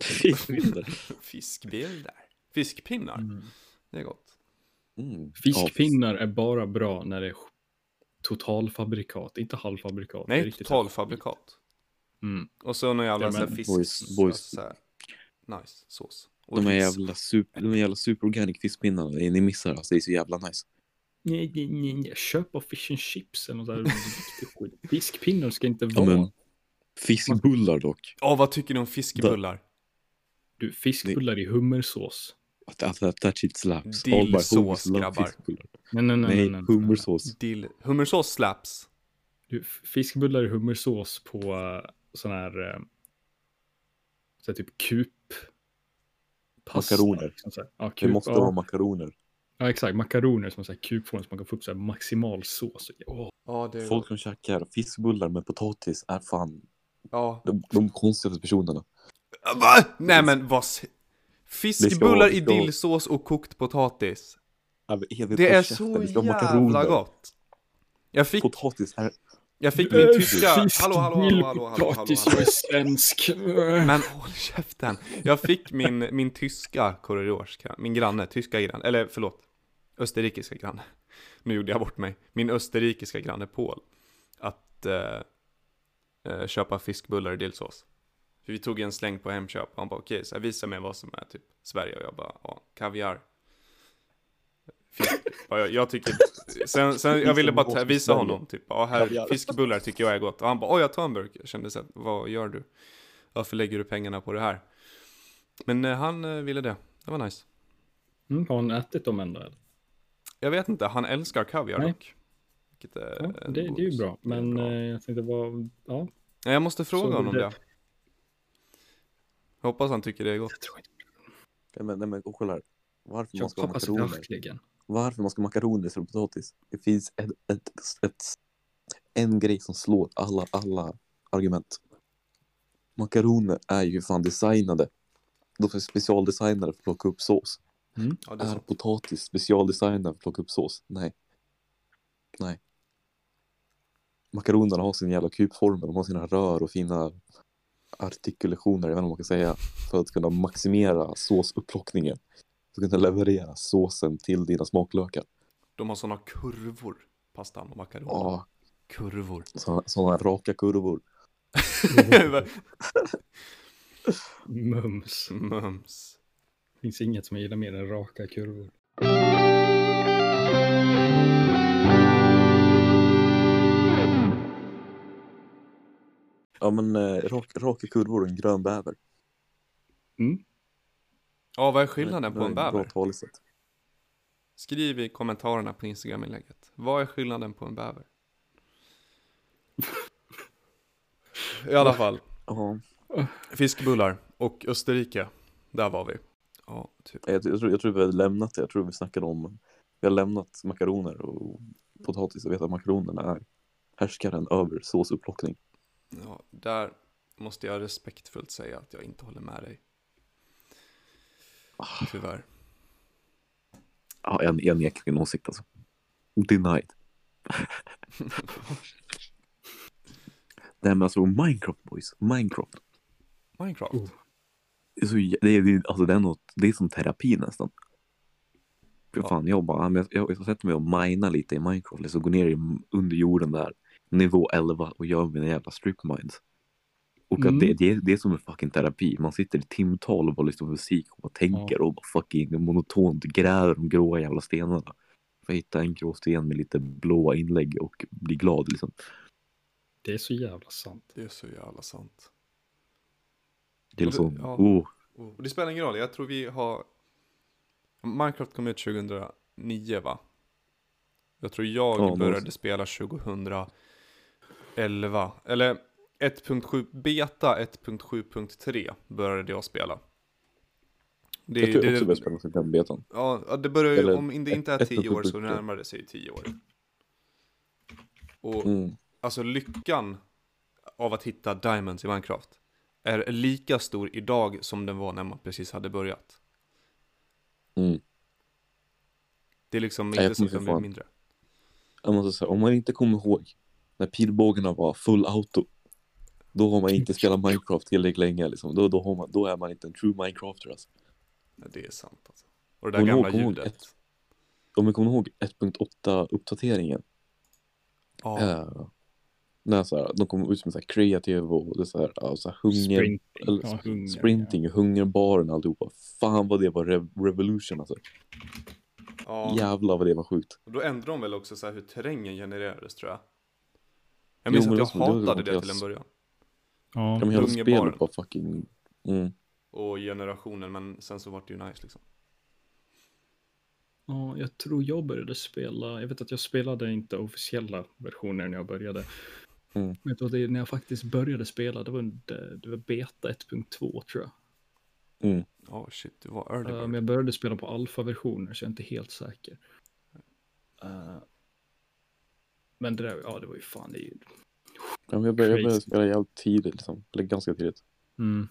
[laughs] fiskbilder? fiskbilder? Fiskpinnar? Mm. Det är gott. Mm. Fiskpinnar är bara bra när det är totalfabrikat, inte halvfabrikat. Nej, totalfabrikat. Mm. Och så någon jävla ja, fisk... Boys, boys. Så här, nice sås. Och de här jävla, super, de här jävla superorganic fiskpinnarna, ni missar alltså, det är så jävla nice. Nej, nej, nej, köp av fish and chips eller något där skit. Fiskpinnar ska inte vara... Ja, men, fiskbullar dock. Ja, vad tycker ni om fiskbullar? Du, fiskbullar i hummersås. That, that, that shit slaps. Dillsås, grabbar. Nej, nej, nej. nej, nej hummersås. Dill. Hummersås slaps. Du, fiskbullar i hummersås på uh, sån här, uh, så här typ kup Pasta, makaroner. Liksom ja, det måste vara makaroner. Ja, exakt. Makaroner som är kubform som man kan få upp så här maximal sås. Oh. Ja, det är Folk som käkar fiskbullar med potatis är fan Ja. de, de konstigaste personerna. Va? Nej men vad... Fiskbullar i dillsås och kokt potatis. Ja, Det är käften, så jävla gott. Jag fick, Potatis är... jag fick min tyska... Fisk, Hallå, hallå, hallå, hallå, hallå, hallå. jag är svensk. Men håll käften. Jag fick min, min tyska korridorska, min granne, tyska granne, eller förlåt, österrikiska granne. Nu gjorde jag bort mig. Min österrikiska granne Paul. Att eh, eh, köpa fiskbullar i dillsås. För vi tog en släng på Hemköp och han bara okej, så här, visa mig vad som är typ Sverige och jag bara ja, kaviar. Fisk. Ja, jag, jag tycker, [laughs] sen, sen jag ville bara visa honom typ, ja här, fiskbullar tycker jag är gott. Och han bara oj jag tar en burk. Jag kände så här, vad gör du? Varför lägger du pengarna på det här? Men eh, han eh, ville det, det var nice. Mm, har han ätit dem ändå? Eller? Jag vet inte, han älskar kaviar Nej. dock. Vilket är Ja, det, det är ju bra. Men bra. eh, jag tänkte vad, ja. Jag måste fråga Så honom det- det. Jag hoppas han tycker det är gott. Jag tror inte. Nej, men, nej, men och kolla här. Varför man Jag ska ha hoppas makaroner? verkligen. Varför man ska ha makaroner istället för potatis? Det finns ett, ett, ett, en grej som slår alla, alla argument. Makaroner är ju fan designade. De är specialdesignade för att plocka upp sås. Ja, det är Är potatis specialdesignad för att plocka upp sås? Nej. Nej. Makaronerna har sin jävla kubformer, de har sina rör och fina artikulationer, jag vet inte vad man kan säga, för att kunna maximera såsupplockningen. Att kunna leverera såsen till dina smaklökar. De har såna kurvor, pastan och makaroner. Ja, Kurvor. sådana raka kurvor. [laughs] Mums. Mums. finns inget som jag gillar mer än raka kurvor. Ja men eh, rak, raka kurvor och en grön bäver. Mm. Ja, vad är skillnaden på en bäver? Skriv i kommentarerna på Instagram-inlägget. Vad är skillnaden på en bäver? I alla fall, fiskbullar och Österrike. Där var vi. Ja, typ. jag, jag, tror, jag tror vi har lämnat det. Jag tror vi snackade om, vi har lämnat makaroner och potatis. Jag vet att makaronerna är härskaren över såsupplockning. Ja, där måste jag respektfullt säga att jag inte håller med dig. Tyvärr. Ja, jag, jag nekar min åsikt alltså. Denied. [laughs] Nej men alltså Minecraft boys, Minecraft. Minecraft. Oh. Det är, så, det är, det alltså, det är, något, det är som terapi nästan. För Ja. fan, jag bara, ja, men jag, jag sätter mig och mina lite i Minecraft, liksom går ner i, under jorden där, nivå 11 och gör mina jävla strip mines. Och Mm. att det, det, är, det är som en fucking terapi. Man sitter i timtal och bara lyssnar på musik och bara tänker och bara fucking monotont gräver de gråa jävla stenarna. För att hitta en grå sten med lite blåa inlägg och bli glad liksom. Det är så jävla sant. Det är så jävla sant. Det är det- liksom, ja. oh, Och det spelar ingen roll, jag tror vi har... Minecraft kom ut 2009 va? Jag tror jag Ja, började någonstans. spela 2011. Eller 1.7, beta 1.7.3 började jag spela. Det, jag tror jag det, också började spela till den betan. Ja, det börjar ju, om det inte är ett- 10 år så 1.7.3. närmar det sig 10 år. Och Mm. alltså lyckan av att hitta diamonds i Minecraft är lika stor idag som den var när man precis hade börjat. Mm. Det är liksom Nej, jag inte så att den för blir fan. mindre. Jag måste säga, om man inte kommer ihåg när pilbågarna var full auto. Då har man inte spelat Minecraft tillräckligt länge liksom. Då, då, man, då är man inte en true Minecrafter alltså. Ja, det är sant alltså. Och det där Kommer gamla kommer ihåg ljudet. Om ni kommer ihåg 1.8 uppdateringen. Ja, Eh, när så här, de kom ut med så här kreativ och det så här, ja, så här hunger, Sprinting. eller Ja, hunger, sprinting, hungerbaren och alltihopa. Fan vad det var rev- revolution alltså. ja. Jävlar vad det var sjukt. Och då ändrade de väl också så här hur terrängen genererades tror jag. Jag minns Jo, att jag alltså, det hatade det deras- till en början. Ja. Men hela spelet var fucking... Mm. Och generationen, men sen så vart det ju nice liksom. ja, jag tror jag började spela. Jag vet att jag spelade inte officiella versioner när jag började. Mm. Vet du det är, när jag faktiskt började spela, det var, under, det var beta 1.2 tror jag. Mm. Oh shit, du var early Uh, bird. men jag började spela på alfa-versioner så jag är inte helt säker. Uh, men det där, ja det var ju fan det är ju... Ja, men jag började, jag började spela jävligt tidigt, liksom. eller ganska tidigt. Mm.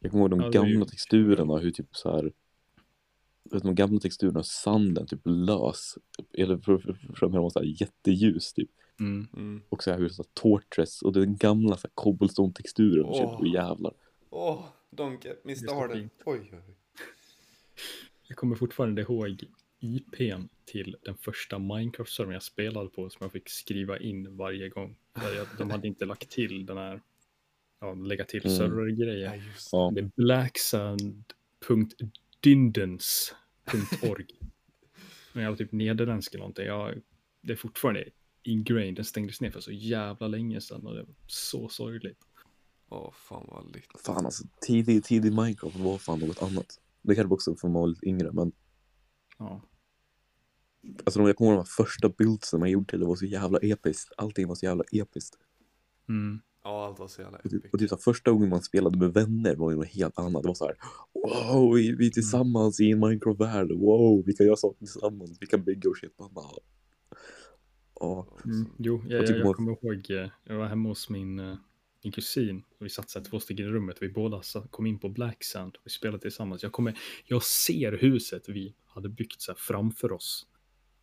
Jag kommer ihåg de ju- gamla texturerna, hur typ så här. Vet, de gamla texturerna, sanden typ lös. Eller för, för, för, för de var så här jätteljus typ. Mm. Mm. Och så här hur så här, Tortres och den gamla så här cobblestone-texturen. och shit, Åh. och jävlar. Åh, don't get me så started. fint. Oj, oj, oj. Jag kommer fortfarande ihåg IPn till den första Minecraft-servern jag spelade på som jag fick skriva in varje gång. Där jag, de hade inte lagt till den här, ja, lägga till Mm. servergrejer. Ja, just det. Ja. Det är blacksand.dindens.org. Men jag var typ nederländsk eller någonting. Jag, det är fortfarande ingrained. Den stängdes ner för så jävla länge sedan och det var så sorgligt. Åh, fan vad litt. Fan alltså, tidig, tidig Minecraft var fan något annat. Det kanske också för man var lite yngre, men Ja, alltså jag kommer ihåg de här första bildsen man gjorde till det var så jävla episkt. Allting var så jävla episkt. mm. Ja, allt var så jävla Och typ, epic. och typ så första gången man spelade med vänner var ju något helt annat. Det var så här, wow, vi, vi är tillsammans i en Minecraft-värld. Wow, vi kan göra saker tillsammans. Vi kan bygga och shit. Man bara, ja. Mm. Jo, jag, typ jag, jag kommer ihåg, eh, jag var hemma hos min, eh, min kusin och vi satt så här två stycken i rummet. Vi båda kom in på Black Sand och vi spelade tillsammans. Jag, kommer, jag ser huset vi hade byggt så här framför oss.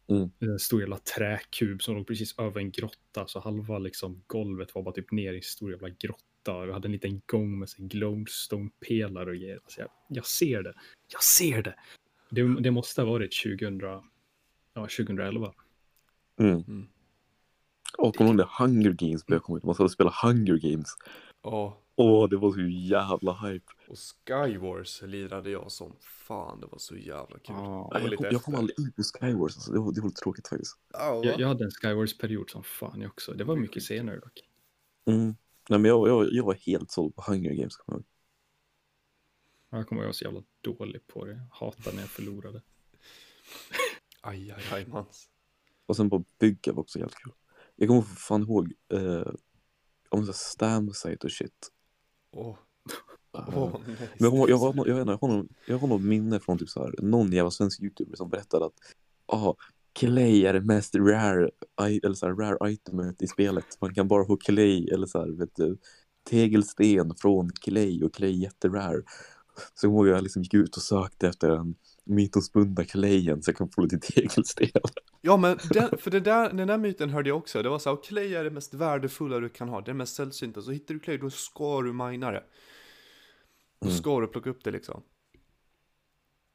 Mm. En stor jävla träkub som låg precis över en grotta. Så halva liksom golvet var bara typ ner i en stor jävla grotta. Vi hade en liten gång med glowstone-pelare och grejer. Alltså jag, jag ser det. Jag ser det. Det, det måste ha varit 2000, ja, 2011. Mm. Mm. Och kommer du ihåg det Hunger Games började komma ut? Man skulle spela Hunger Games. Åh, Åh, det var så jävla hype. och Skywars lirade jag som fan. Det var så jävla kul. Ja, var Jag kom, jag kom aldrig in på Skywars. Alltså. Det, var, det var lite tråkigt faktiskt. Ja, va? Jag, jag hade en Skywars-period som fan jag också. Det var mycket senare dock. Mm. Nej, men jag, jag, jag var helt såld på Hunger Games. Kommer jag ihåg. Jag kommer ihåg jag var så jävla dålig på det. Jag hatar när jag förlorade. Aj, aj, aj, mans. Och sen bara bygga var också helt kul. Jag kommer fan ihåg eh, om så stamsite och shit. Åh, Eh, åh, nej. Men jag, ihåg- jag, har, jag, har någon, jag har något minne från typ så här, någon jävla svensk youtuber som berättade att ah, clay är det mest rare, eller så här, rare itemet i spelet. Man kan bara få clay eller så här, vet du, tegelsten från clay och clay är jätterare. Så jag ihåg jag liksom gick ut och sökte efter den mytomspunna clayen så jag kan få lite tegelsten. Ja men den, för det där, den där myten hörde jag också, det var så här, clay är det mest värdefulla du kan ha, det är mest sällsynta, så hittar du clay då ska du mina det. Då Mm. ska du plocka upp det liksom.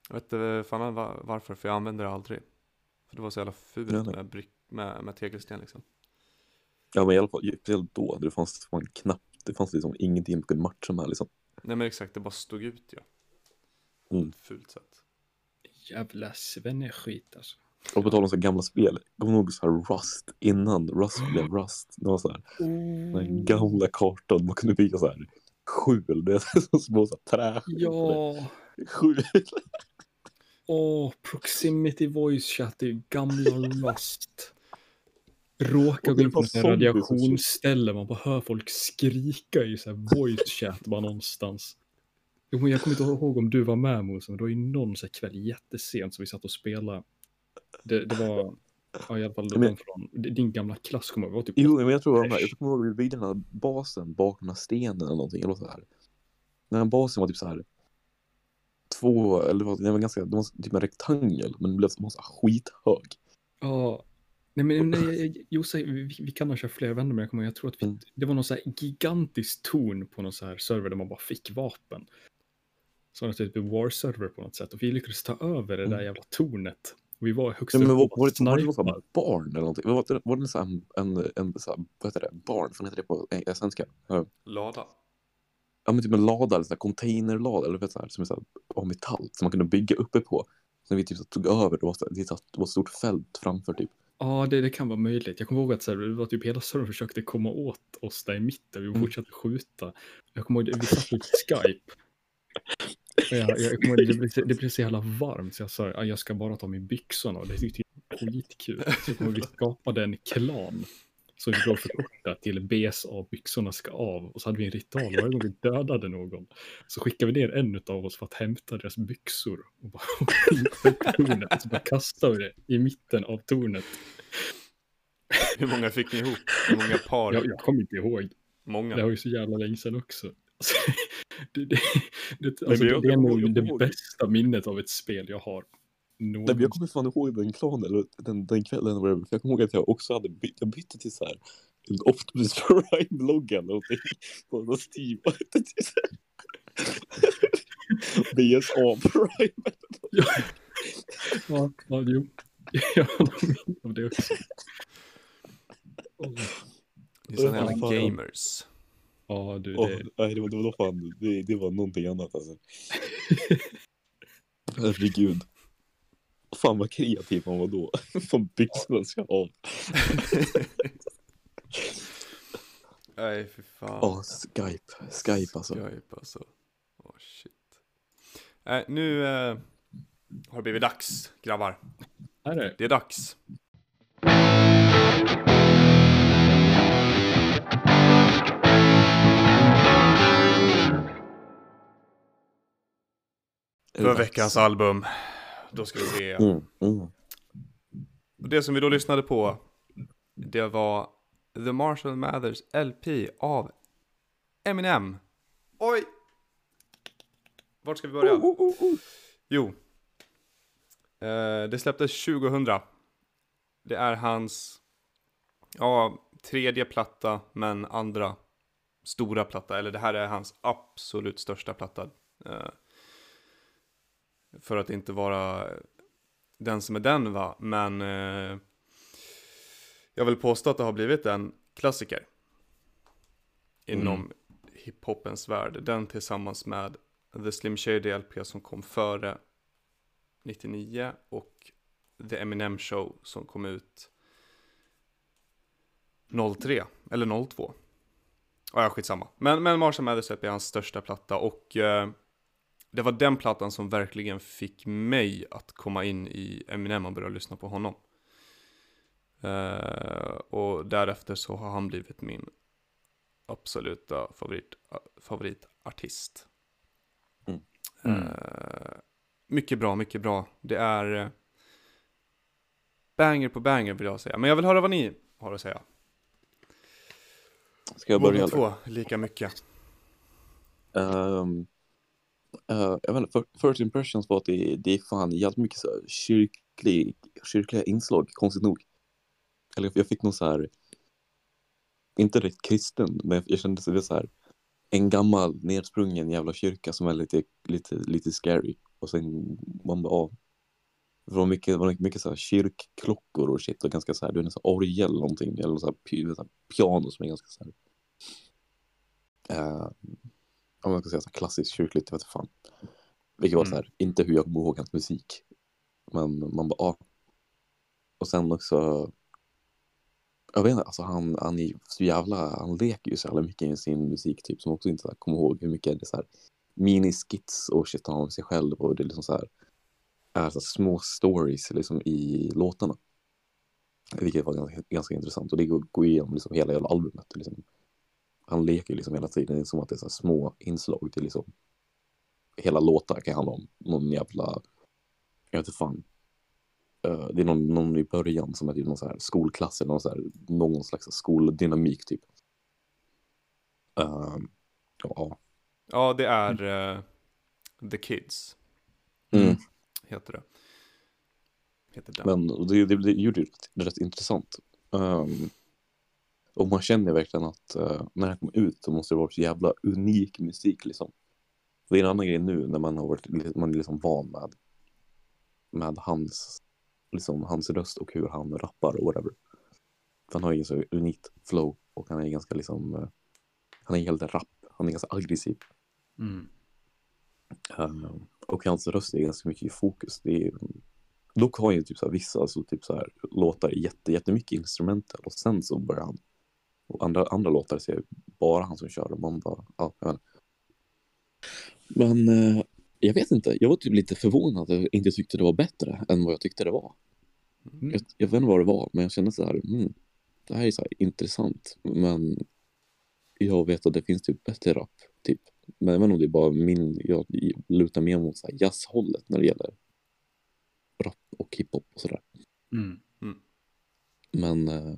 Jag vet inte fan var, varför, för jag använder det aldrig. För det var så jävla fult nej. med, brick, med, med tegelsten liksom. Ja men i alla fall, speciellt då, det fanns fan knappt, det fanns liksom ingenting man kunde matcha med liksom. Nej men exakt, det bara stod ut ja. Mm. Fult sätt. Jävla svenneskit alltså. Och på tal om så gamla spel, kommer du ihåg så här Rust innan Rust blev [gasps] Rust? Det var så här, den här gamla kartan, man kunde bygga så här skjul, det är [laughs] så små så här träskjul. Ja, Skjul. åh, proximity voice chat, det är gamla Rust. Råkar gå in på shit. radiationsställe, man bara hör folk skrika i så här voice chat bara någonstans. Jo, Jag kommer inte ihåg om du var med Mose, men det var ju någon så kväll jättesent som vi satt och spelade. Det, det var, ja, i alla fall Men- från din gamla klass, kommer jag ihåg. Typ Jo, men jag tror var här, jag kommer ihåg vi byggde den här basen bakom den här stenen eller någonting, eller så här. Den här basen var typ så här två, eller det var, den var ganska, det var typ en rektangel, men den blev så så här skithög. Ja, nej men nej, Jose, vi, vi kan ha kört fler vänner, men jag kommer ihåg, jag tror att vi, Mm. det var någon så här gigantisk torn på någon så här server där man bara fick vapen. Så var det typ en war-server på något sätt och vi lyckades ta över det där Mm. jävla tornet. Och vi var högst Ja, men upp var, var, det, var snipade. här barn eller någonting? Var det, var det så här en, en, en så här, vad heter det, barn, vad heter det på eh, svenska? Ja. Lada. Ja men typ en lada eller så här containerlada eller vet så här, som är så här, av metall som man kunde bygga uppe på. Sen vi typ så tog över, det var, så, det var ett stort fält framför typ. Ja, det, det kan vara möjligt. Jag kommer ihåg att så här, det var typ hela servern försökte komma åt oss där i mitten. Vi Mm. fortsatte skjuta. Jag kommer ihåg, vi satt på Skype. Jag, jag kommer det, blev, det blev så jävla varmt så jag sa "Ja, jag ska bara ta min byxorna och det tyckte jag var skitkul. Så kommer vi skapade en klan. Så vi då förkorta till BSA, byxorna ska av. Och så hade vi en ritual varje gång vi dödade någon. Så skickade vi ner en av oss för att hämta deras byxor. Och bara tornet. Så bara kastade vi det i mitten av tornet. Hur många fick ni ihop? Hur många par? Jag, jag kommer inte ihåg. Många. Det var ju så jävla länge sedan också. Alltså, det, det, det, alltså, det, det är nog det bästa minnet av ett spel jag har. Nej, men jag kommer fan ihåg den klanen, eller den, den kvällen, för jag kommer ihåg att jag också hade bytt, jag bytte till så här en Optimus [laughs] Prime-logga eller någonting på någon Steam. [laughs] BSA Prime. ja, ja, ja, jo. Jag har minne av det också. Det är sådana här gamers. Ja, du, det... det... nej, det var, det var fan, det, det var någonting annat alltså. [laughs] Herregud. Fan vad kreativ man var då. [laughs] Som byxorna ska av. [laughs] Nej, för fan. Åh, oh, Skype. Skype alltså. Skype alltså. Åh, oh, shit. Nej, nu eh, har det blivit dags, grabbar. Är det? Det är dags. För veckans album. Då ska vi se. Mm, mm. Det som vi då lyssnade på. Det var The Marshall Mathers LP av Eminem. Oj! Vart ska vi börja? Oh, oh, oh, jo. Eh, det släpptes 2000. Det är hans, ja, tredje platta, men andra stora platta. Eller det här är hans absolut största platta. Eh, för att inte vara den som är den va, men eh, jag vill påstå att det har blivit en klassiker. Inom mm. hiphopens värld. Den tillsammans med The Slim Shady LP som kom före 99 och The Eminem Show som kom ut 03 eller 02. Ja, skitsamma. Men, men Marshall Mathers LP är hans största platta och eh, det var den plattan som verkligen fick mig att komma in i Eminem och börja lyssna på honom. Uh, och därefter så har han blivit min absoluta favorit, favoritartist. Mm. Uh, mycket bra, mycket bra. Det är uh, banger på banger vill jag säga. Men jag vill höra vad ni har att säga. Ska jag börja? Båda två, lika mycket. Um, Uh, jag vet inte, first impressions var att det, det är fan jävligt mycket så här kyrklig, kyrkliga inslag, konstigt nog. Eller jag fick någon så här, inte rätt kristen, men jag kände sig det så här, en gammal nedsprungen jävla kyrka som är lite, lite, lite scary. Och sen, man bara, ja. Det var mycket, det var mycket så här kyrkklockor och shit och ganska så här, du vet, så orgel eller någonting, eller så här, så här piano som är ganska så här. Uh, om man ska säga så klassiskt kyrkligt, jag vet inte fan. Vilket var mm. så här, inte hur jag kommer ihåg hans musik. Men man bara, ja. Och sen också, jag vet inte, alltså han, han är så jävla, han leker ju så jävla mycket i sin musik typ som också inte så här, kommer ihåg hur mycket det är så här miniskits och shit han har med sig själv och det är liksom så här, är så här små stories liksom i låtarna. Vilket var ganska, ganska intressant och det går igenom liksom hela jävla albumet. Liksom han leker liksom hela tiden. Det är som att det är så små inslag till liksom hela låtar kan handla om någon jävla, jag vet inte fan. Uh, det är någon, någon i början som är typ någon så här skolklass eller någon, så här, någon slags skoldynamik typ. Uh, ja. Ja, det är uh, The Kids. Mm. Heter det. Heter den. Men det, det, det gjorde det rätt intressant. Um, och man känner verkligen att uh, när det kommer ut så måste det vara så jävla unik musik liksom. Det är en annan grej nu när man har varit man är liksom van med, med hans, liksom, hans röst och hur han rappar och whatever. Han har ju så unikt flow och han är ganska liksom, uh, han är helt rapp, han är ganska aggressiv. Mm. Uh, och hans röst är ganska mycket i fokus. Det är, dock har ju typ så här, vissa alltså, typ så här, låtar jätte, jättemycket instrumental och sen så börjar han och andra, andra låtar ser jag bara han som kör man bara, ja, jag vet. Men eh, jag vet inte, jag var typ lite förvånad att jag inte tyckte det var bättre än vad jag tyckte det var. Mm. Jag, jag, vet inte vad det var, men jag kände så här, mm, det här är så här intressant, men jag vet att det finns typ bättre rap, typ. Men jag vet inte om det är bara min, jag lutar mer mot så här jazzhållet när det gäller rap och hiphop och sådär. Mm. Men eh,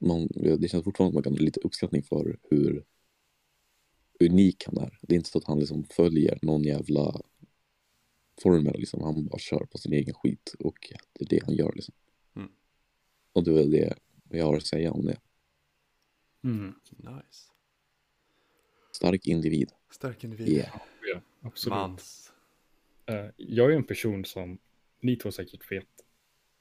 man, det känns fortfarande som man kan ha lite uppskattning för hur unik han är. Det är inte så att han liksom följer någon jävla formel, liksom. han bara kör på sin egen skit och det är det han gör. Liksom. Mm. Och det är väl det jag har att säga om det. Mm. Nice. Stark individ. Stark individ. Yeah. Ja, absolut. Mans. Eh, jag är en person som, ni två säkert vet,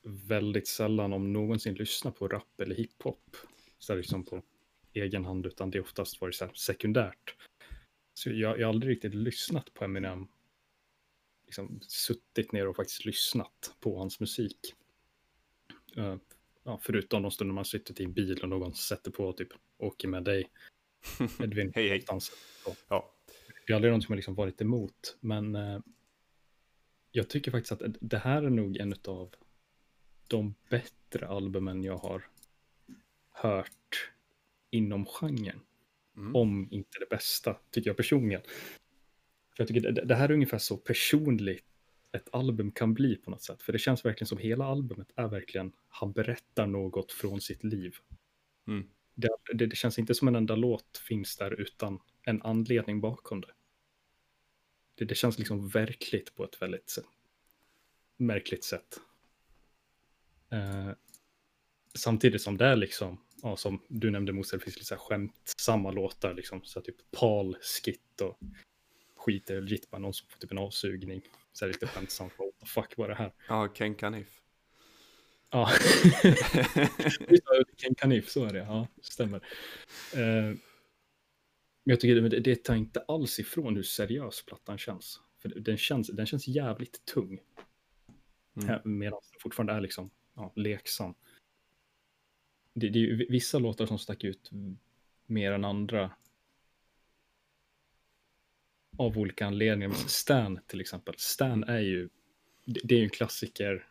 väldigt sällan om någonsin lyssnar på rap eller hiphop. Så här liksom på egen hand, utan det är oftast varit så sekundärt. Så jag, jag har aldrig riktigt lyssnat på Eminem. Liksom suttit ner och faktiskt lyssnat på hans musik. Eh, ja, förutom de stunder man sitter i en bil och någon sätter på typ åker med dig. [laughs] Edvin. Hej, hej. Ja. Det är aldrig något som jag liksom varit emot, men eh, jag tycker faktiskt att det här är nog en av de bättre albumen jag har hört inom genren. Mm. Om inte det bästa, tycker jag personligen. För jag tycker det, det här är ungefär så personligt ett album kan bli på något sätt. För det känns verkligen som hela albumet är verkligen, han berättar något från sitt liv. Mm. Det, det, det känns inte som en enda låt finns där utan en anledning bakom det. Det, det känns liksom verkligt på ett väldigt märkligt sätt. Eh, samtidigt som det är liksom, ja, som du nämnde Mose, det finns lite så här skämtsamma låtar, liksom, så här typ Paul, Skit och skit är legit bara någon som får typ en avsugning. Så här lite skämtsamt, what the fuck var det här? Ja, Ken Kanif. Ja, [laughs] Ken Kanif, så är det, ja, stämmer. Eh, men jag tycker det, det tar inte alls ifrån hur seriös plattan känns. För den känns, den känns jävligt tung. Mm. Medan den fortfarande är liksom ja, leksam. Det, det är ju vissa låtar som stack ut mer än andra. Av olika anledningar. Men Stan till exempel. Stan är ju, det, det är ju en klassiker.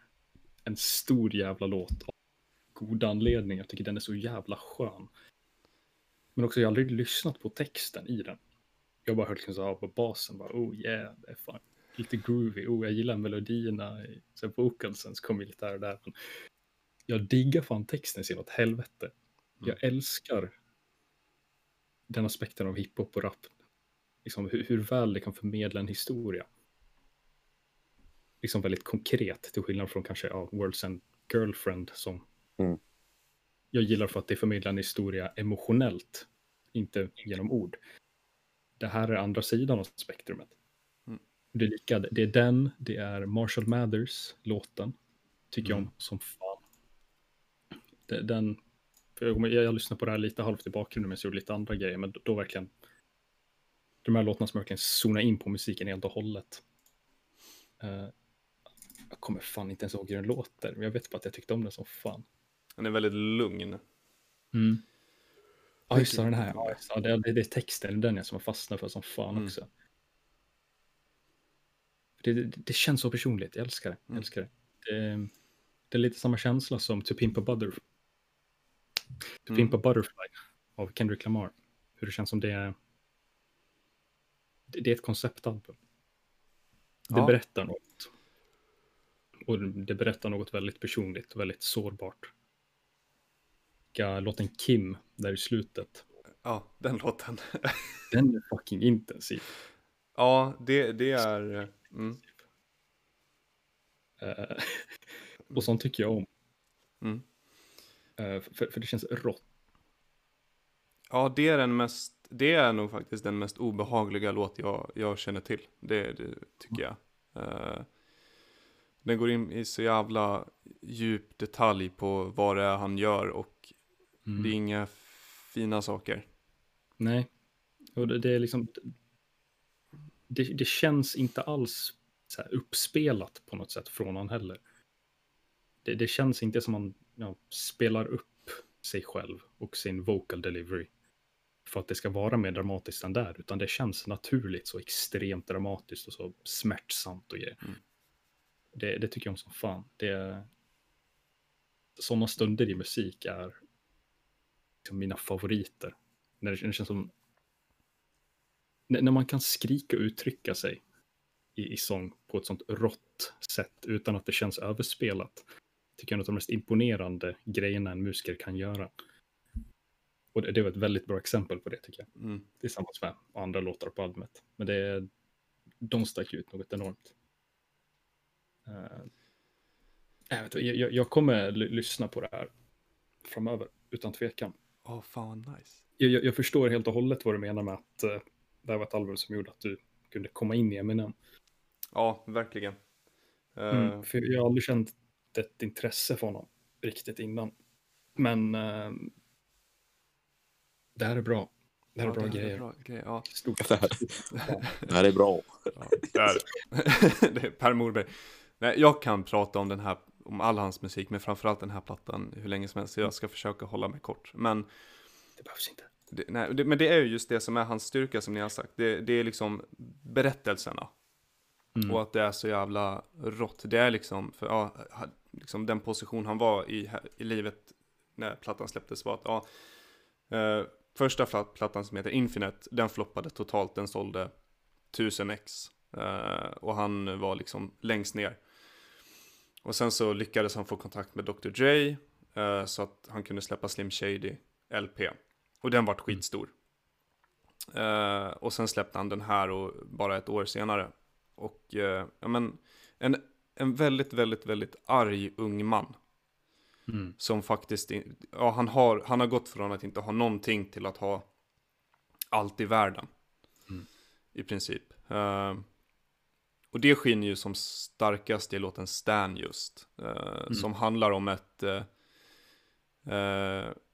En stor jävla låt. Av god anledning. Jag tycker den är så jävla skön. Men också jag har aldrig lyssnat på texten i den. Jag har bara hört liksom så här på basen. Bara, oh yeah, det är fan lite groovy. Oh, jag gillar melodierna. Så vocalsen så här och där. Men jag diggar fan texten så åt helvete. Jag älskar den aspekten av hiphop och rap. Liksom hur, hur väl det kan förmedla en historia. Liksom väldigt konkret, till skillnad från kanske ja, World's End Girlfriend som Mm. jag gillar för att det förmedlar en historia emotionellt, inte genom ord. Det här är andra sidan av spektrumet. Mm. Det lika, det är den, det är Marshall Mathers, låten, tycker jag Mm. om som fan. Den, för jag, jag, jag lyssnade på det här lite halvt i bakgrunden men jag gjorde lite andra grejer, men då, då verkligen, de här låtarna som verkligen zonar in på musiken helt och hållet. Eh, jag kommer fan inte ens ihåg hur den låter, men jag vet bara att jag tyckte om den som fan. Han är väldigt lugn. Mm. Ja, just den här. Ja, det, det är texten, den jag som har fastnat för som fan Mm. också. Det, det, det känns så personligt, jag älskar det. Jag Mm. älskar det. det. Det är lite samma känsla som To Pimp a Butterfly. To Mm. Pimp a Butterfly av Kendrick Lamar. Hur det känns som det är. Det, är ett konceptalbum. Det Ja. berättar något. Och det berättar något väldigt personligt, väldigt sårbart. Låten Kim, där i slutet. Ja, den låten. Den är fucking intensiv. ja, det, det är... Mm, Eh, [laughs] och sånt tycker jag om. mm. Eh, för, för det känns rått. Ja, det är den mest... Det är nog faktiskt den mest obehagliga låt jag, jag känner till. Det, det tycker jag. Eh, den går in i så jävla djup detalj på vad det är han gör och Mm. det är inga fina saker. Nej. Och det, det är liksom... Det, det känns inte alls så här uppspelat på något sätt från honom heller. Det, det känns inte som man ja, spelar upp sig själv och sin vocal delivery för att det ska vara mer dramatiskt än där, utan det känns naturligt så extremt dramatiskt och så smärtsamt och grejer. Mm. Det, det tycker jag om som fan. Det, sådana stunder i musik är liksom mina favoriter. När det, känns som... När, man kan skrika och uttrycka sig i, i sång på ett sånt rått sätt utan att det känns överspelat. Tycker jag är något av de mest imponerande grejerna en musiker kan göra. Och det, det var ett väldigt bra exempel på det tycker jag. Mm. Tillsammans med andra låtar på albumet. Men det, de stack ut något enormt. Uh, jag, jag, jag kommer lyssna på det här framöver, utan tvekan. Åh, oh, fan nice. Jag, jag, förstår helt och hållet vad du menar med att uh, det här var ett album som gjorde att du kunde komma in i Eminem. Ja, verkligen. Uh... Mm, för jag har aldrig känt ett intresse för honom riktigt innan. Men uh, det här är bra. Det här är bra det grejer. Är bra grejer ja. Stort. Det här, [laughs] det här är bra. Ja, det är [laughs] det. är Per Morberg. Nej, jag kan prata om den här, om all hans musik, men framförallt den här plattan hur länge som helst. Så jag ska försöka hålla mig kort. Men det behövs inte. Det, nej, det, men det är ju just det som är hans styrka som ni har sagt. Det, det är liksom berättelserna. Mm. Och att det är så jävla rått. Det är liksom, för ja, liksom den position han var i, i livet när plattan släpptes var att ja, eh, första plattan som heter Infinite, den floppade totalt, den sålde 1000 x. Eh, och han var liksom längst ner. Och sen så lyckades han få kontakt med Dr. Dre, eh, så att han kunde släppa Slim Shady LP. Och den vart skitstor. Uh, och sen släppte han den här och bara ett år senare. Och uh, ja men, en, en väldigt, väldigt, väldigt arg ung man. Mm. Som faktiskt, ja han har, han har gått från att inte ha någonting till att ha allt i världen. Mm. I princip. Uh, och det skiner ju som starkast i låten Stan just. Mm. Som handlar om ett,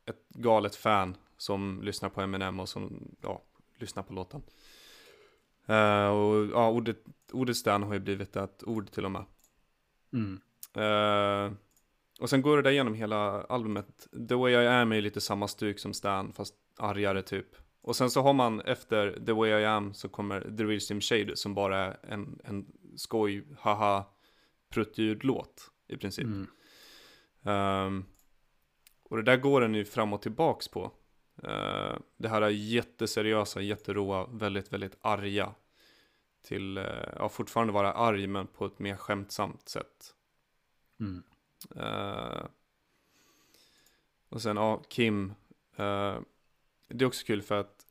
ett galet fan som lyssnar på Eminem och som ja, lyssnar på låten. Uh, och ja, ordet, ordet Stan har ju blivit ett ord till och med. Mm. Uh, och sen går det där igenom hela albumet. The Way I Am är lite samma stuk som Stan, fast argare typ. Och sen så har man efter The Way I Am så kommer The Real Slim Shade som bara är en, en skoj, haha, pruttljudlåt i princip. Mm. Um, och det där går den ju fram och tillbaks på. Uh, det här är jätteseriösa, jätteroa, väldigt, väldigt arga. Till, uh, ja fortfarande vara arg men på ett mer skämtsamt sätt. Mm. Uh, och sen, ja, Kim. det är också kul för att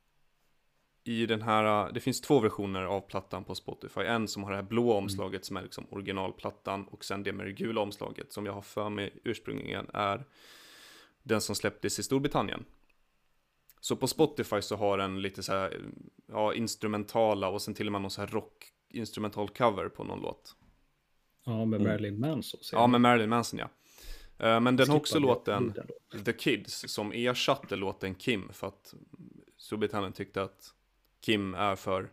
i den här, det finns två versioner av plattan på Spotify. En som har det här blå mm. omslaget mm. som är liksom originalplattan och sen det med det gula omslaget som jag har för mig ursprungligen är den som släpptes i Storbritannien. Så på Spotify så har den lite så här, ja, instrumentala och sen till och med någon så här rock instrumental cover på någon låt. Ja, med mm. Marilyn Manson. Ja, med Marilyn Manson, ja. Uh, men den har också låten The Kids som ersatte låten Kim för att Storbritannien tyckte att Kim är för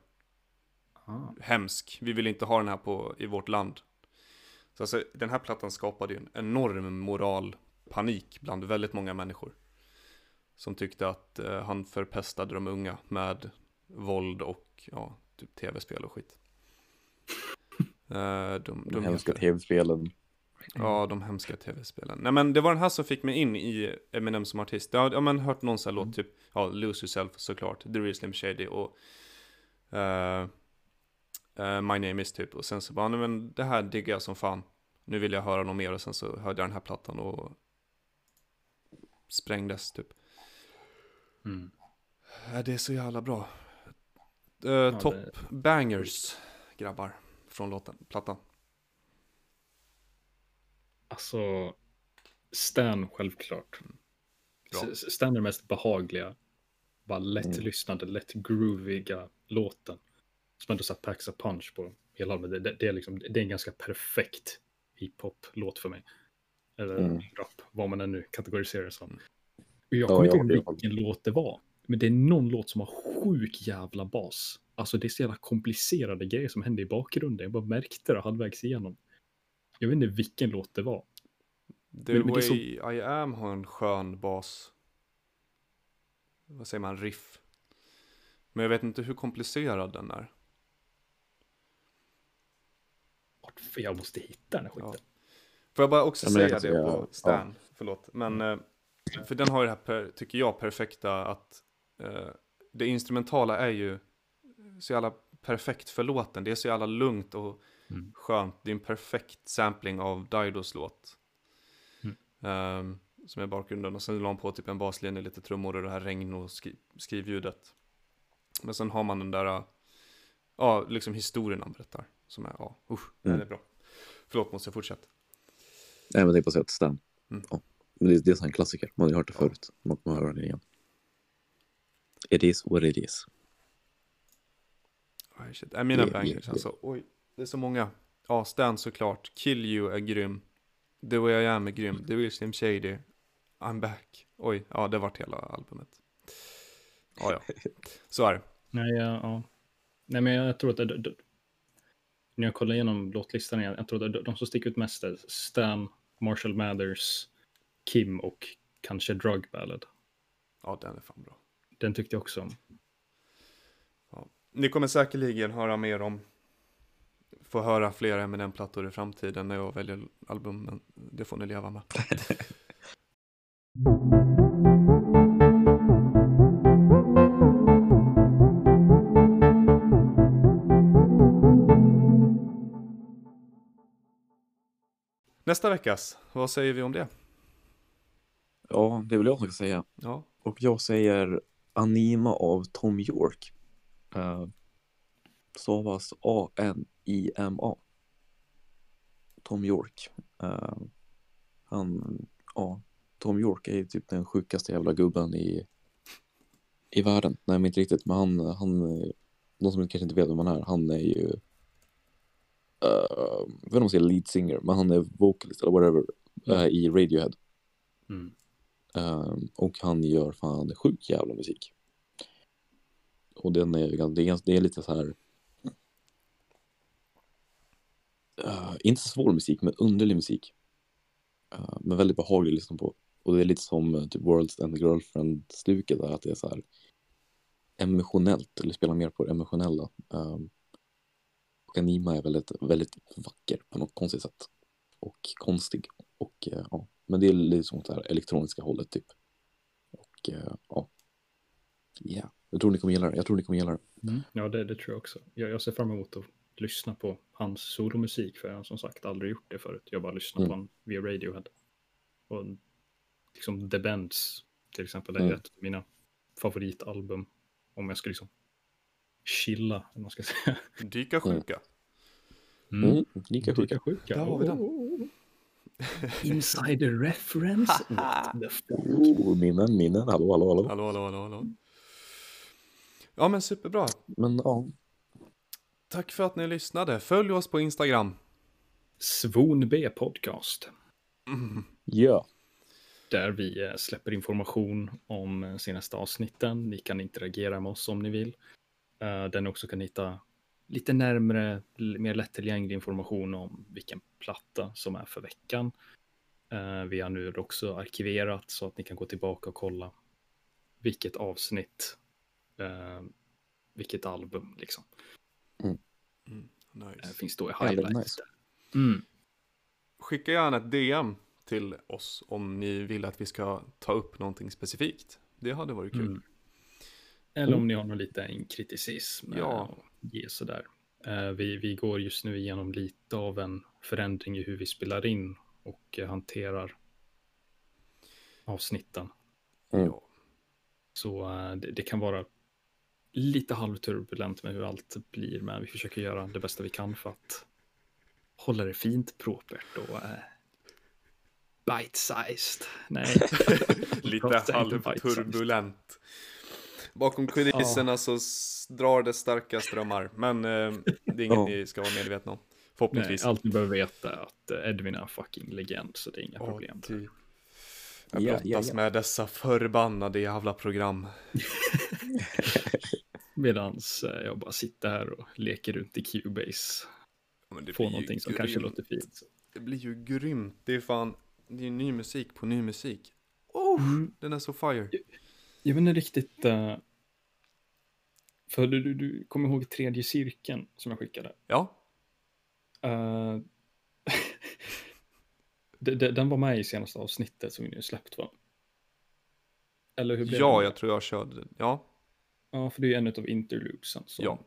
ah. hemsk. Vi vill inte ha den här på, i vårt land. Så alltså, den här plattan skapade ju en enorm moralpanik bland väldigt många människor. Som tyckte att eh, han förpestade de unga med våld och ja, typ tv-spel och skit. [laughs] Eh, de, de hemska tv-spelen. Ja, de hemska tv-spelen. Nej men det var den här som fick mig in i Eminem som artist. Jag har ja, men hört någon sån här mm. låt, typ, ja, Lose Yourself såklart, The Real Slim Shady och uh, uh, My Name Is typ. Och sen så bara, nej men det här diggar jag som fan. Nu vill jag höra något mer och sen så hörde jag den här plattan och sprängdes typ. Mm. Det är så jävla bra. Uh, ja, top det... bangers, grabbar, från låten, plattan. Alltså, Stan självklart. Bra. Stan är den mest behagliga, bara lättlyssnande, mm. lätt grooviga låten. Som ändå satt packs a punch på hela albumet. Det, det, är liksom, det är en ganska perfekt hiphop-låt för mig. Eller mm. rap, vad man än nu kategoriserar det som. Mm. Jag kommer inte ihåg vilken låt det var. Men det är någon låt som har sjuk jävla bas. Alltså det är så jävla komplicerade grejer som händer i bakgrunden. Jag bara märkte det halvvägs igenom. Jag vet inte vilken låt det var. The men, way så... I am har en skön bas. Vad säger man, riff. Men jag vet inte hur komplicerad den är. Jag måste hitta den här skiten. Ja. Får jag bara också ja, säga det på Stan? Ja. Förlåt. Men mm. För den har ju det här, per, tycker jag, perfekta att uh, det instrumentala är ju så jävla perfekt för låten. Det är så jävla lugnt och mm. skönt. Det är en perfekt sampling av Didos låt. Mm. Um, som är bakgrunden. Och sen la han på typ en baslinje, lite trummor och det här regn och skri skrivljudet. Men sen har man den där, ja, liksom historien han berättar. Som är, ja, usch, mm. det är bra. Förlåt, måste jag fortsätta? Nej, men det är på Stan. Mm. Ja. Men det, det är en klassiker, man har hört det förut. Man kommer höra det igen. It is what it is. Oh, shit. Är mina yeah, bangers yeah, alltså. Yeah. Oj, det är så många. Ja, Stan såklart. Kill You är grym. The Way I Am är grym. The Will Slim Shady. I'm Back. Oj, ja det vart hela albumet. Ja, ja. [laughs] Så är det. Nej, ja, ja. Nej, men jag tror att det, det, när jag kollar igenom låtlistan igen, jag tror att de som sticker ut mest är Stan, Marshall Mathers, Kim och kanske Drug Ballad. Ja, den är fan bra. Den tyckte jag också om. Ja. Ni kommer säkerligen höra mer om, få höra fler Eminem-plattor i framtiden när jag väljer album, men det får ni leva med. [laughs] Nästa veckas, vad säger vi om det? Ja, det vill jag som ska säga. Ja. Och jag säger Anima av Tom York. Uh, stavas A-N-I-M-A. Tom York. Uh, han, ja, Tom York är typ den sjukaste jävla gubben i, i världen. Nej, men inte riktigt, men han, han, de som kanske inte vet vem han är, han är ju uh, jag vet inte om man säger lead singer, men han är vocalist eller whatever uh, i Radiohead. Mm. Ehm, och han gör fan sjuk jävla musik. Och den är, det är, det är lite så här uh, inte svår musik, men underlig musik. Uh, men väldigt behaglig att lyssna på. Och det är lite som uh, typ World's End Girlfriend-stuket där, att det är så här emotionellt, eller spelar mer på det emotionella. Um, och Anima är väldigt, väldigt vacker på något konstigt sätt. Och konstig. Och uh, ja, men det är lite som det här elektroniska hållet typ. Och ja, yeah. Jag tror ni kommer gilla det. Jag tror ni kommer gilla det. Mm. Ja, det, det, tror jag också. Jag, jag ser fram emot att lyssna på hans solomusik, för jag har som sagt aldrig gjort det förut. Jag bara lyssnat mm. på honom via Radiohead. Och liksom The Bends till exempel är mm. ett av mina favoritalbum. Om jag ska liksom chilla, om man ska [laughs] säga. Dyka sjuka. Mm. Mm. Dyka sjuka. Dyka sjuka. Där har vi den. Insider reference. [laughs] oh, minnen, minnen. Hallå, hallå, hallå. Hallå, hallå, hallå, hallå. Ja, men superbra. Men ja. Tack för att ni lyssnade. Följ oss på Instagram. Svon B podcast. Mm. [laughs] Ja. Där vi eh, släpper information om eh, senaste avsnitten. Ni kan interagera med oss om ni vill. Eh, där ni också kan hitta lite närmre, mer lättillgänglig information om vilken platta som är för veckan. Vi har nu också arkiverat så att ni kan gå tillbaka och kolla vilket avsnitt, vilket album liksom. Mm. Mm, nice. Finns då i highlights. Nice. Mm. Skicka gärna ett DM till oss om ni vill att vi ska ta upp någonting specifikt. Det hade varit kul. Mm. Eller om ni har någon liten kriticism. Ja. Ge sådär. Eh, vi, vi går just nu igenom lite av en förändring i hur vi spelar in och eh, hanterar avsnitten. Mm. Så eh, det, det, kan vara lite halvturbulent med hur allt blir, men vi försöker göra det bästa vi kan för att hålla det fint propert och eh, bite-sized. Nej. [laughs] [laughs] lite halvturbulent. Bakom kulisserna ja. så drar det starka strömmar, men eh, det är inget ja. ni ska vara medvetna om. Förhoppningsvis. Nej, allt ni behöver veta är att eh, Edvin är en fucking legend, så det är inga oh, problem. Ty. Jag brottas yeah, yeah, yeah. med dessa förbannade jävla program. [laughs] Medans eh, jag bara sitter här och leker runt i Cubase. Ja, Får någonting som grymt. kanske låter fint. Det blir ju grymt. Det är fan, det är ny musik på ny musik. Oh, mm. den är så fire. Jag, vet inte riktigt. Uh, för du, du, du kommer ihåg tredje cirkeln som jag skickade? Ja. [laughs] Uh, den var med i senaste avsnittet som vi nu släppt va? Eller hur blev Ja, det? jag tror jag körde, ja, Ja, för det är ju en av interlubesen. Som, ja,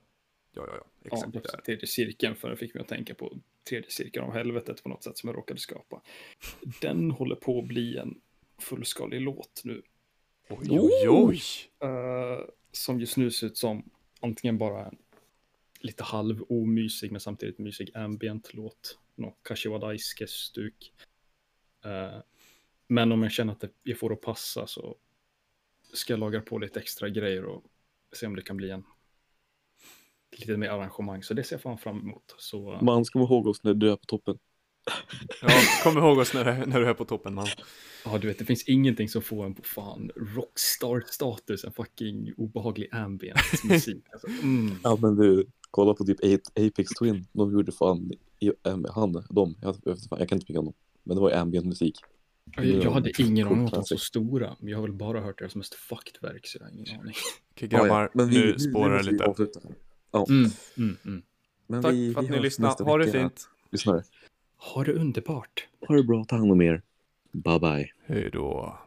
ja, ja, ja, ja, exakt det där. tredje cirkeln, för den fick mig att tänka på tredje cirkeln av helvetet på något sätt som jag råkade skapa. Den håller på att bli en fullskalig låt nu. Oj, oj, oj. eh, som just nu ser ut som antingen bara en lite halv omysig men samtidigt mysig ambient låt. Någon Kashiwa Daisuke-stuk. Eh, men om jag känner att det, jag får att passa så ska jag laga på lite extra grejer och se om det kan bli en lite mer arrangemang. Så det ser jag fan fram emot. Så eh, Man ska vara ihåg oss när du är på toppen. Ja, kom ihåg oss när, du- när du är på toppen man. Ja, du vet, det finns ingenting som får en på fan rockstar-status, en fucking obehaglig ambient musik. Alltså, mm. Ja men du, kolla på typ Apex Twin. De gjorde fan, han, de, jag, jag, kan inte peka honom. Men det var ju ambient musik. Jag, jag hade ingen aning om att de var så stora, men jag har väl bara hört deras mest fucked verk, så jag har ingen aning. Okej grabbar, Men vi- nu spårar det lite. Ja, Mm, mm, mm. men Tack vi, för att ni lyssnade, ha det fint. Lyssnare, Ha det underbart. ha det bra, ta hand om er. Bye bye. Hej då.